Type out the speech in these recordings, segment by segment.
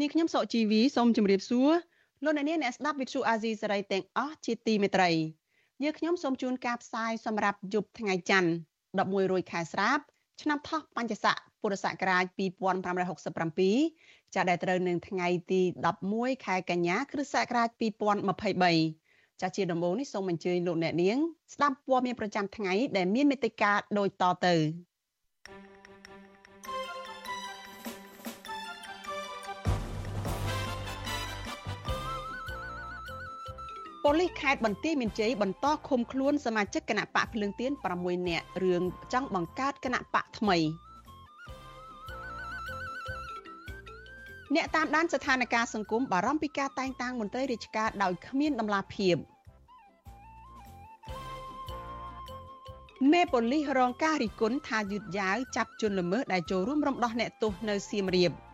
នាងខ្ញុំសកជីវីសូមជម្រាបសួរលោកអ្នកនាងអ្នកស្ដាប់ Vuthu Azizi Serai ទាំងអស់ជាទីមេត្រីយើងខ្ញុំសូមជូនការផ្សាយសម្រាប់យប់ថ្ងៃច័ន្ទ11រោចខែស្រាបឆ្នាំថោះបัญចស័កពុរសករាជ2567ចាដែលត្រូវនឹងថ្ងៃទី11ខែកញ្ញាគ្រិស្តសករាជ2023ចាជាដំបូងនេះសូមអញ្ជើញលោកអ្នកនាងស្ដាប់ព័ត៌មានប្រចាំថ្ងៃដែលមានមេត្តាដូចតទៅ ប៉ូលីសខេត្តបន្ទាយមានជ័យបន្តឃុំខ្លួនសមាជិកគណៈបកភ្លើងទៀន6នាក់រឿងចង់បង្កើតគណៈបកថ្មីអ្នកតាមដានស្ថានភាពសង្គមបារម្ភពីការតែងតាំងមន្ត្រីរាជការដោយគ្មានដំណាភាពមេប៉ូលីសរងការរិះគន់ថាយឺតយ៉ាវចាប់ជនល្មើសដែលចូលរួមរំដោះអ្នកទោសនៅសៀមរាប។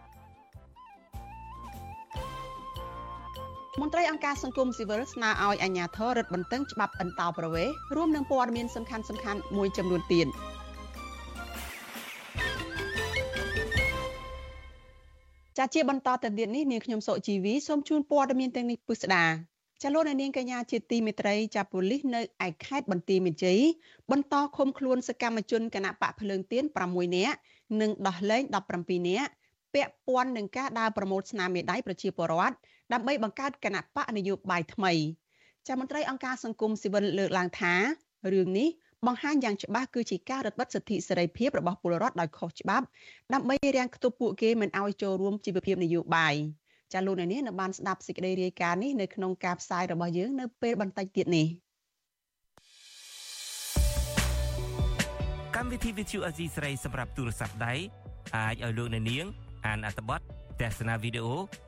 មន្ត្រីអង្គការសង្គមស៊ីវិលស្នើឲ្យអាជ្ញាធររឹតបន្តឹងច្បាប់អន្តោប្រវេសន៍រួមនឹងព័ត៌មានសំខាន់សំខាន់មួយចំនួនទៀតចាជាបន្តទៅទៀតនេះនាងខ្ញុំសុជីវីសូមជូនព័ត៌មានទាំងនេះពិស្ដាចាលោកនាងកញ្ញាជាទីមេត្រីចាប់ប៉ូលីសនៅឯខេត្តបន្ទាយមានជ័យបន្តឃុំខ្លួនសកម្មជនគណៈបកភ្លើងទៀន6នាក់និងដោះលែង17នាក់ពាក់ព័ន្ធនឹងការដើរប្រមូលស្នាមមេដៃប្រជាពលរដ្ឋ ដើម្បីបង្កើតគណៈបកនយោបាយថ្មីចាមន្ត្រីអង្គការសង្គមស៊ីវិលលើកឡើងថារឿងនេះបង្ហាញយ៉ាងច្បាស់គឺជាការរឹតបន្តឹងសិទ្ធិសេរីភាពរបស់ពលរដ្ឋដោយខុសច្បាប់ដើម្បីរាំងខ្ទប់ពួកគេមិនឲ្យចូលរួមជីវភាពនយោបាយចាលោកអ្នកនាងនៅបានស្ដាប់សេចក្តីរាយការណ៍នេះនៅក្នុងការផ្សាយរបស់យើងនៅពេលបន្តិចទៀតនេះកម្មវិធី Vithu Azizi ស្រីសម្រាប់ទូរស័ព្ទដៃអាចឲ្យលោកអ្នកនាងអានអត្ថបទទស្សនាវីដេអូ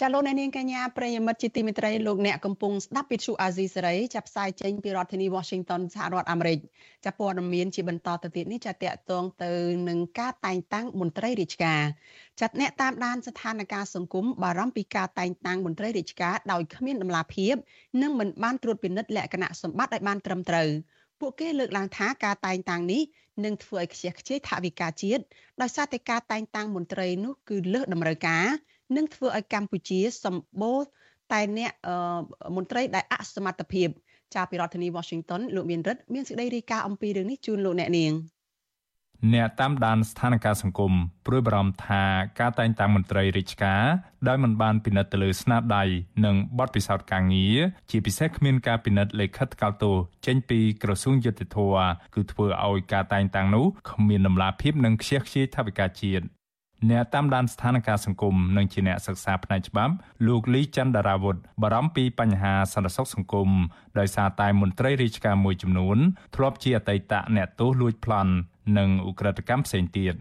ចាលោកអ្នកនាងកញ្ញាប្រិយមិត្តជាទីមេត្រីលោកអ្នកកំពុងស្ដាប់វិទ្យុអាស៊ីសេរីចាប់ផ្សាយចេញពីរដ្ឋធានី Washington សហរដ្ឋអាមេរិកចាព័ត៌មានជាបន្តទៅទៀតនេះចាតកតងទៅនឹងការតែងតាំងមន្ត្រីរាជការចាត់អ្នកតាមដានស្ថានភាពសង្គមបារម្ភពីការតែងតាំងមន្ត្រីរាជការដោយគ្មានដំណាភៀបនិងមិនបានត្រួតពិនិត្យលក្ខណៈសម្បត្តិឲ្យបានត្រឹមត្រូវពួកគេលើកឡើងថាការតែងតាំងនេះនឹងធ្វើឲ្យខ្ជះខ្ជាយថវិកាជាតិដោយសារតែការតែងតាំងមន្ត្រីនោះគឺលើសតម្រូវការ និងធ្វើឲ្យកម្ពុជាសម្បូរតែអ្នកមន្ត្រីដែលអសមត្ថភាពចាប់ពីរដ្ឋធានី Washington លោកមានរិទ្ធមានសេចក្តីរាយការណ៍អំពីរឿងនេះជូនលោកអ្នកនាងអ្នកតាមដានស្ថានភាពសង្គមព្រួយបារម្ភថាការតែងតាំងមន្ត្រីរាជការដោយមិនបានពិនិត្យទៅលើស្នាដៃនិងបទពិសោធន៍ការងារជាពិសេសគ្មានការពិនិត្យលិខិតថ្កោលទោសចេញពីក្រសួងយុតិធធគឺធ្វើឲ្យការតែងតាំងនោះគ្មានដំណាភាពនិងខ្ជះខ្ជាយថវិកាជាតិ អ្នកតាមដានស្ថានភាពសង្គមនិងជាអ្នកសិក្សាផ្នែកច្បាប់លោកលីច័ន្ទរាវុធបារម្ភពីបញ្ហាសន្តិសុខសង្គមដោយសារតែមន្ត្រីរាជការមួយចំនួនធ្លាប់ជាអតីតអ្នកទោសលួចប្លន់និងឧក្រិដ្ឋកម្មផ្សេងទៀត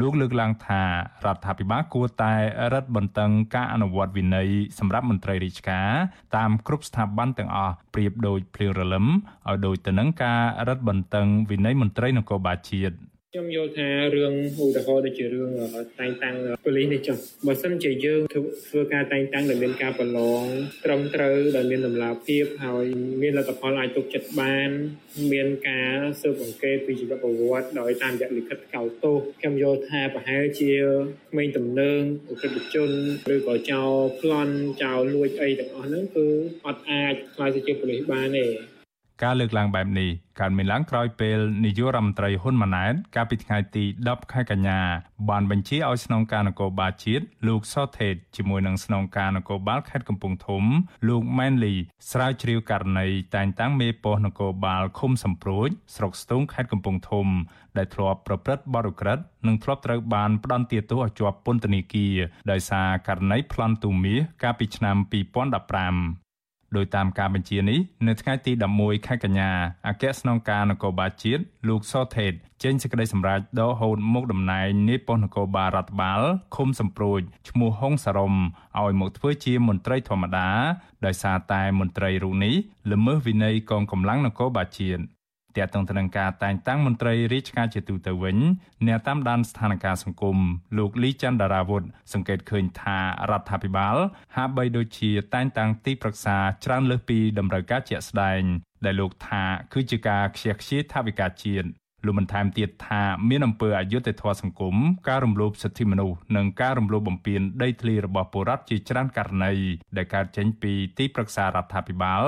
លោកលើកឡើងថារដ្ឋាភិបាលគួរតែរឹតបន្តឹងការអនុវត្តវិន័យសម្រាប់មន្ត្រីរាជការតាមគ្រប់ស្ថាប័នទាំងអស់ប្រៀបដូចភ្លៀងរលឹមឲ្យដូចទៅនឹងការរឹតបន្តឹងវិន័យមន្ត្រីនគរបាលជាតិ ខ្ញុំយល់ថារឿងឧទាហរណ៍ដូចជារឿងតែងតាំងប៉ូលីសនេះចុះបើសិនជាយើងធ្វើការតែងតាំងដែលមានការប្រឡងត្រឹមត្រូវដែលមានតម្លាភាពហើយមានលទ្ធផលអាចទុកចិត្តបាន មានការស៊ើបអង្កេតពីជីវប្រវត្តិដោយតាមរយៈលិខិតកោតទោសខ្ញុំយល់ថាប្រហែលជាក្មេងទំនើងឧក្រិដ្ឋជនឬក៏ចោលប្លន់ចោលលួចអីទាំងអស់ហ្នឹងគឺអត់អាចខ្លាយទៅជាប៉ូលីសបានទេ ការលើកឡើងបែបនេះកើតមានឡើងក្រោយពេលនាយករដ្ឋមន្ត្រីហ៊ុនម៉ាណែតកាលពីថ្ងៃទី10ខែកញ្ញាបានបញ្ជាឲ្យស្នងការនគរបាលជាតិលោកសុថេតជាមួយនឹងស្នងការនគរបាលខេត្តកំពង់ធំ លោកម៉ែនលីស្រាវជ្រាវករណីតែងតាំងមេប៉ុស្តិ៍នគរបាលឃុំសំព្រួចស្រុកស្ទូងខេត្តកំពង់ធំ ដែលធ្លាប់ប្រព្រឹត្តបទឧក្រិដ្ឋនិងធ្លាប់ត្រូវបានផ្ដន្ទាទោសឲ្យជាប់ពន្ធនាគារដោយសារករណីប្លន់ទូមាសកាលពីឆ្នាំ2015 ដោយតាមការបញ្ជានេះនៅថ្ងៃទី11ខែកញ្ញាអគ្គស្នងការនគរបាលជាតិលោកសថេតចេញសេចក្តីសម្រេចដកហូតមុខតំណែងនាយប៉ុស្តិ៍នគរបាលរដ្ឋបាលឃុំសំព្រួចឈ្មោះហុងសារ៉ុមឲ្យមកធ្វើជាមន្ត្រីធម្មតាដោយសារតែមន្ត្រីរូបនេះល្មើសវិន័យកងកម្លាំងនគរបាលជាតិ ទាក់ទងទៅនឹងការតែងតាំងមន្ត្រីរាជការជាទូទៅវិញអ្នកតាមដានស្ថានភាពសង្គមលោកលីច័ន្ទដារាវុធសង្កេតឃើញថារដ្ឋាភិបាលហាក់បីដូចជាតែងតាំងទីប្រឹក្សាច្រើនលើសពីតម្រូវការជាក់ស្ដែងដែលលោកថាគឺជាការខ្ជះខ្ជាយថវិកាជាតិ លោកបានថែមទៀតថាមានអំពើអយុត្តិធម៌សង្គមការរំលោភសិទ្ធិមនុស្សនិងការរំលោភបំពានដីធ្លីរបស់ពលរដ្ឋជាច្រើនករណីដែលកើតចេញពីទីប្រឹក្សារដ្ឋាភិបាល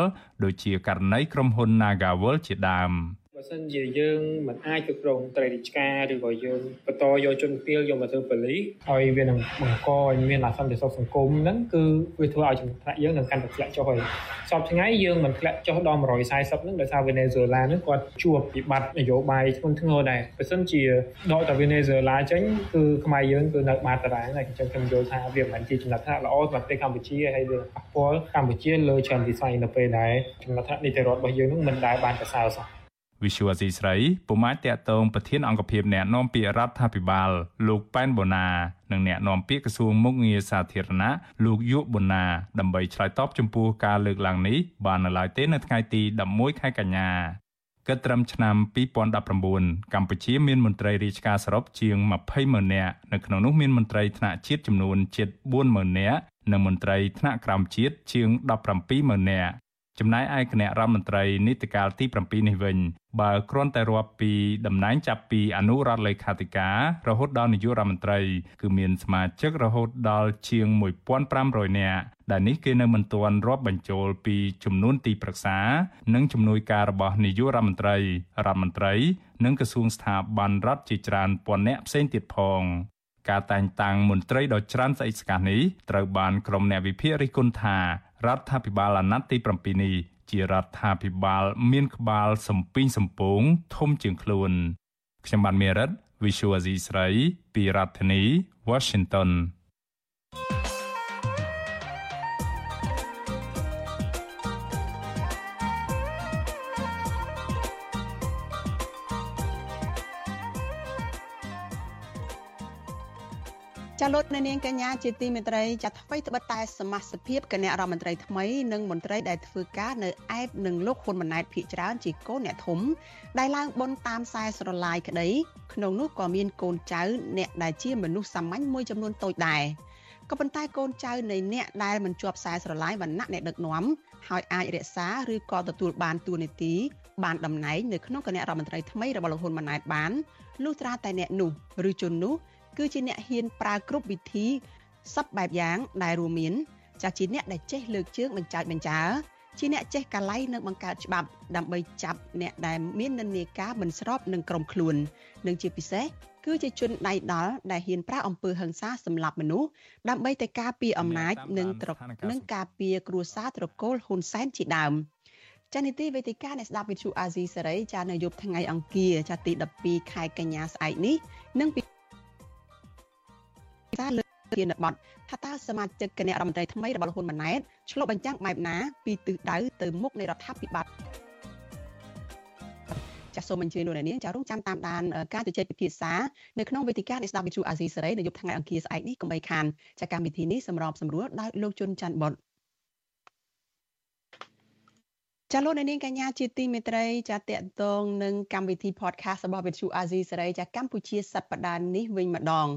ដូចជាករណីក្រុមហ៊ុន Nagawal ជាដើម។ បើសិនជាយើងមិនអាចគ្រប់គ្រងត្រីរាជការឬក៏យើងបន្តយកជនពីលយកមកធ្វើប៉ូលីសហើយវានឹងបង្កឲ្យមានអសន្តិសុខសង្គមហ្នឹងគឺវាធ្វើឲ្យចំណាក់យើងនឹងកាន់តែធ្លាក់ចុះហើយសពថ្ងៃយើងមិនធ្លាក់ចុះដល់140ហ្នឹងដោយសារវេណេស៊ុយឡាហ្នឹងគាត់ជួបវិបត្តិនយោបាយធ្ងន់ធ្ងរដែរបើសិនជាដកតែវេណេស៊ុយឡាចេញគឺខ្មែរយើងគឺនៅបាតតារាងហើយអញ្ចឹងខ្ញុំយល់ថាវាមិនមែនជាចំណាត់ថ្នាក់ល្អសម្រាប់ប្រទេសកម្ពុជាហើយវាប៉ះពាល់កម្ពុជាលើច្រើនវិស័យនៅពេលដែលចំណាត់ថ្នាក់នីតិរដ្ឋរបស់យើងនឹងមិនដែលបានប្រសើរសោះ វិសុវអាស៊ីស្រីពុំអាចតាក់ទងប្រធានអង្គភិបអ្នកណែនាំពាក្យរដ្ឋាភិបាលលោកប៉ែនបូណានិងអ្នកណែនាំពាក្យក្រសួងមុខងារសាធារណៈលោកយុបូណាដើម្បីឆ្លើយតបចំពោះការលើកឡើងនេះបាននៅឡើយទេនៅថ្ងៃទី11ខែកញ្ញាគិតត្រឹមឆ្នាំ2019កម្ពុជាមានមន្ត្រីរាជការសរុបជាង20ម៉ឺននាក់នៅក្នុងនោះមានមន្ត្រីថ្នាក់ជាតិចំនួនជិត4ម៉ឺននាក់និងមន្ត្រីថ្នាក់ក្រោមជាតិជាង17ម៉ឺននាក់ ចំណែកឯគណៈរដ្ឋមន្ត្រីនីតិកាលទី7នេះវិញបើគ្រាន់តែរាប់ពីតំណែងចាប់ពីអនុរដ្ឋលេខាធិការរហូតដល់នាយករដ្ឋមន្ត្រីគឺមានសមាជិករហូតដល់ជាង1500នាក់ដែលនេះគេនៅមិនទាន់រាប់បញ្ចូលពីចំនួនទីប្រឹក្សានិងជំនួយការរបស់នាយករដ្ឋមន្ត្រីរដ្ឋមន្ត្រី និងក្រសួងស្ថាប័នរដ្ឋជាច្រើនពាន់នាក់ផ្សេងទៀតផងការតែងតាំងមន្ត្រីដ៏ច្រើនស្អិចស្កះនេះត្រូវបានក្រុមអ្នកវិភាគរិះគន់ថា រដ្ឋាភិបាលអាណត្តិទី7នេះជារដ្ឋាភិបាលមានក្បាលសំពីងសំពងធំជាងខ្លួនខ្ញុំបានមេរិត Visual Asia ស្រីពីរដ្ឋធានី Washington ចាលោកនាងកញ្ញាជាទីមេត្រីចាថ្មីត្បិតតែសមាជិកភាពគណៈរដ្ឋមន្ត្រីថ្មីនិងមន្ត្រីដែលធ្វើការនៅឯបនឹងលោកហ៊ុនម៉ាណែតភៀកច្រើនជាកូនអ្នកធំដែលឡើងបនតាមខ្សែស្រឡាយក្តីក្នុងនោះក៏មានកូនចៅអ្នកដែលជាមនុស្សសាមញ្ញមួយចំនួនតូចដែរក៏ប៉ុន្តែកូនចៅនៃអ្នកដែលមិនជាប់ខ្សែស្រឡាយវណ្ណៈអ្នកដឹកនាំហើយអាចរក្សាឬក៏ទទួលបានតួនាទីបានតំណែងនៅក្នុងគណៈរដ្ឋមន្ត្រីថ្មីរបស់លោកហ៊ុនម៉ាណែតបានលុះត្រាតែអ្នកនោះឬជននោះ គឺជាអ្នកហ៊ានប្រើគ្រប់វិធីសពបែបយ៉ាងដែលរួមមានចាស់ជាអ្នកដែលចេះលើកជើងបញ្ចោចបញ្ចើជាអ្នកចេះកាឡៃនិងបង្កើតច្បាប់ដើម្បីចាប់អ្នកដែលមាននិន្នាការមិនស្របនឹងក្រុមខ្លួននិងជាពិសេសគឺជាជនដៃដល់ដែលហ៊ានប្រើអំពើហិង្សាសម្លាប់មនុស្សដើម្បីតែការពារអំណាចនិងត្រកនិងការពារគ្រួសារត្រកូលហ៊ុនសែនជាដើមចានីតិវេទិកាអ្នកស្ដាប់វិទ្យុអាស៊ីសេរីចានៅយប់ថ្ងៃអង្គារចាទី12ខែកញ្ញាស្អែកនេះនឹង សារលើធានបတ်ថាតើសមាជិកគណៈរដ្ឋមន្ត្រីថ្មីរបស់ហ៊ុនម៉ាណែតឆ្លុះបញ្ចាំងបែបណាពីទិសដៅទៅមុខនៃរដ្ឋាភិបាលចាសសូមអញ្ជើញលោកអ្នកនាងចារងចាំតាមដានការជជែកពិភាក្សានៅក្នុងវេទិកានៃស្ដាប់វិទ្យុអាស៊ីសេរីនៅយប់ថ្ងៃអង្គារស្អែកនេះកុំបីខានចាកម្មវិធីនេះសម្របសម្រួលដោយលោកជុនច័ន្ទបុតចាលោកនាងកញ្ញាជាទីមេត្រី ចាតកតងនឹងកម្មវិធី podcast របស់វិទ្យុអាស៊ីសេរីចាកម្ពុជាសប្តាហ៍នេះវិញម្ដង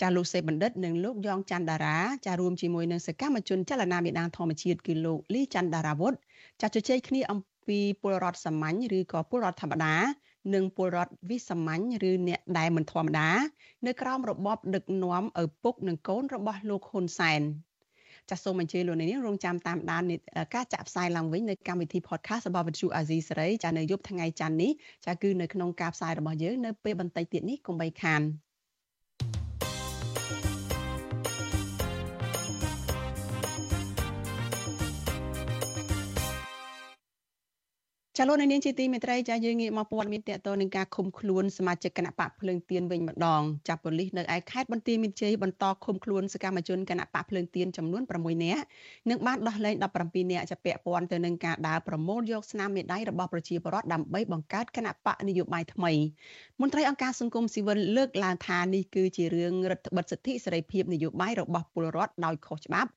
ចាលោកសេបណ្ឌិតនិងលោកយ៉ងច័ន្ទតារាចារួមជាមួយនឹងសកម្មជនចលនាមេដានធម្មជាតិគឺលោកលីច័ន្ទតារាវុធចាជជែកគ្នាអំពីពលរដ្ឋសាមញ្ញឬក៏ពលរដ្ឋធម្មតានិងពលរដ្ឋវិសាមញ្ញឬអ្នកដែលមិនធម្មតា នៅក្រោមរបបដឹកនាំឪពុកនិងកូនរបស់លោកហ៊ុនសែនចាសសូមអញ្ជើញលោកនាងរងចាំតាមដានការចាក់ផ្សាយឡើងវិញនៅកម្មវិធី podcast របស់វិទ្យុអាស៊ីសេរីចានៅយប់ថ្ងៃច័ន្ទនេះចាគឺនៅក្នុងការផ្សាយរបស់យើងនៅពេលបន្តិចទៀតនេះកុំបីខាន។ ចាលោកនាងជាទីមេត្រីចាយើងងាកមកព័ត៌មានតកតនឹងការឃុំខ្លួនសមាជិកគណៈបកភ្លើងទៀនវិញម្ដងចាប់ប៉ូលីសនៅឯខេត្តបន្ទាយមានជ័យបន្តឃុំខ្លួនសកម្មជនគណៈបកភ្លើងទៀនចំនួន6នាក់និងបានដោះលែង17នាក់ចាប់ពាក់ព័ន្ធទៅនឹងការដើរប្រមូលយកស្នាមមេដៃរបស់ប្រជាពលរដ្ឋដើម្បីបង្កើតគណៈបកនយោបាយថ្មីមន្ត្រីអង្គការសង្គមស៊ីវិលលើកឡើងថានេះគឺជារឿងរដ្ឋបិទសិទ្ធិសេរីភាពនយោបាយរបស់ពលរដ្ឋដោយខុសច្បាប់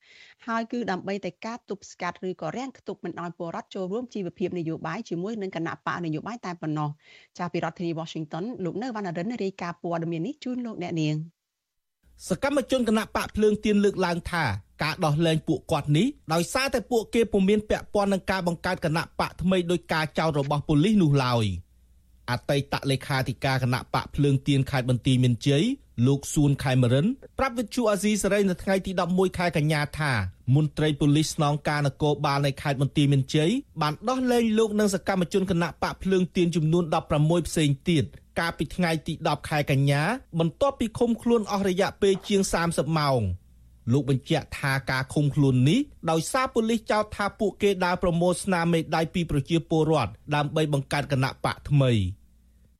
ហើយគឺដើម្បីតែការទប់ស្កាត់ឬក៏រាំងខ្ទប់មិនឲ្យពលរដ្ឋចូលរួមជីវភាពនយោបាយជាមួយនឹងគណៈបកនយោបាយតែប៉ុណ្ណោះចាពីរដ្ឋធានី Washington លោកនៅវណ្ណរិនរាយការណ៍ព័ត៌មាននេះជូនលោកអ្នកនាងសកម្មជនគណៈបកភ្លើងទៀនលើកឡើងថាការដោះលែងពួកគាត់នេះដោយសារតែពួកគេពុំមានពាក់ព័ន្ធនឹងការបង្កើតគណៈបកថ្មីដោយការចោទរបស់ប៉ូលីសនោះឡើយអតីតលេខាធិការគណៈបកភ្លើងទៀនខេត្តបន្ទាយមានជ័យ លោកសួនខេមរិនប្រាប់វិទ្យុអាស៊ីសេរីនៅថ្ងៃទី11ខែកញ្ញាថាមន្ត្រីប៉ូលីសស្នងការនគរបាលនៃខេត្តបន្ទាយមានជ័យបានដោះលែងលោកនិងសកម្មជនគណៈបកភ្លើងទៀនចំនួន16ផ្សេងទៀតកាលពីថ្ងៃទី10ខែកញ្ញាបន្ទាប់ពីឃុំខ្លួនអស់រយៈពេលជាង30ម៉ោងលោកបញ្ជាក់ថាការឃុំខ្លួននេះដោយសារប៉ូលីសចោទថាពួកគេដើរប្រមូលស្នាមមេដៃពីប្រជាពលរដ្ឋដើម្បីបង្កើតគណៈបកថ្មី។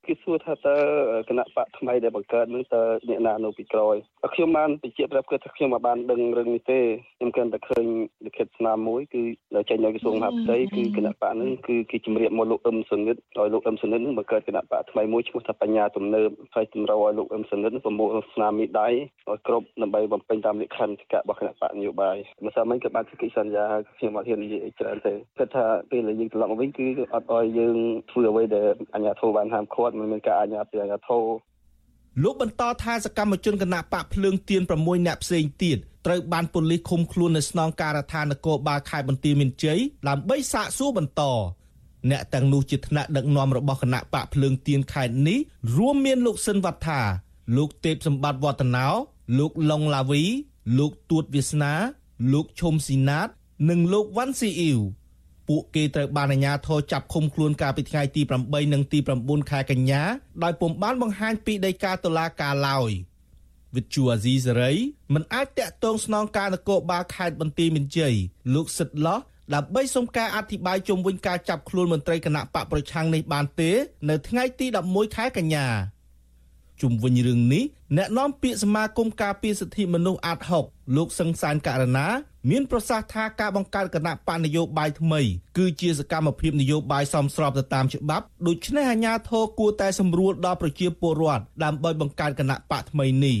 គេសួរថាតើគណៈបកថ្មីដែលបង្កើតនឹងតើអ្នកណានៅពីក្រោយខ្ញុំបានបញ្ជាក់ប្រាប់គាត់ថាខ្ញុំមិនបានដឹងរឿងនេះទេខ្ញុំគ្រាន់តែឃើញលិខិតស្នាមមួយគឺចេញនៅក្រសួងមហាផ្ទៃគឺគណៈបកនឹងគឺគេជំរាបមកលោកអឹមសុនិតឲ្យលោកអឹមសុនិតនឹងបង្កើតគណៈបកថ្មីមួយឈ្មោះថាបញ្ញាទំនើបហើយតម្រូវឲ្យលោកអឹមសុនិតប្រមូលស្នាមមីដៃឲ្យគ្រប់ដើម្បីបំពេញតាមលក្ខន្តិកៈរបស់គណៈបកនយោបាយម្សិលមិញក៏បានធ្វើកិច្ចសន្យាខ្ញុំអត់ហ៊ាននិយាយច្រើនទេគិតថាពេលដែលយើងត្រឡប់មកវិញគឺអត់ឲ្យយើងធ្វើអ្វីដែលអាជ្ញាធរបានហាមឃាត់មិនមានការអាជ្ញាពីអាជ្ញាធរលោកបន្តថាសកម្មជនគណៈបកភ្លើងទៀន6នាក់ផ្សេងទៀតត្រូវបានប៉ូលីសឃុំខ្លួននៅស្នងការដ្ឋាននគរបាលខេត្តបន្ទាយមានជ័យដើម្បីសាកសួរបន្តអ្នកទាំងនោះជាថ្នាក់ដឹកនាំរបស់គណៈបកភ្លើងទៀនខេត្តនេះរួមមានលោកសិនវត្ថាលោកទេពសម្បត្តិវឌ្ឍនោលោកឡុងឡាវី លោកទួតវាសនា លោកឈុំស៊ីណាត និងលោកវ៉ាន់ស៊ីអ៊ីវ ពួកគេត្រូវបានអាជ្ញាធរចាប់ឃុំខ្លួនកាលពីថ្ងៃទី8និងទី9ខែកញ្ញាដោយពុំបានបង្ហាញពីដីកាតុលាការឡើយវិទ្យុអាស៊ីសេរីមិនអាចតាក់ទងស្នងការនគរបាលខេត្តបន្ទាយមានជ័យលោកសិតឡោះដើម្បីសុំការអធិប្បាយជុំវិញការចាប់ខ្លួនមន្ត្រីគណៈបកប្រឆាំងនេះបានទេ នៅថ្ងៃទី11ខែកញ្ញាជុំវិញរឿងនេះអ្នកនាំពាក្យសមាគមការពារសិទ្ធិមនុស្សអាត់ហុកលោកសង្សានករណា មានប្រសាសន៍ថាការបង្កើតគណៈបកនយោបាយថ្មី គឺជាសកម្មភាពនយោបាយសមស្របទៅតាមច្បាប់ដូច្នេះអាជ្ញាធរគួរតែសម្រួលដល់ប្រជាពលរដ្ឋដើម្បីបង្កើតគណៈបកថ្មីនេះ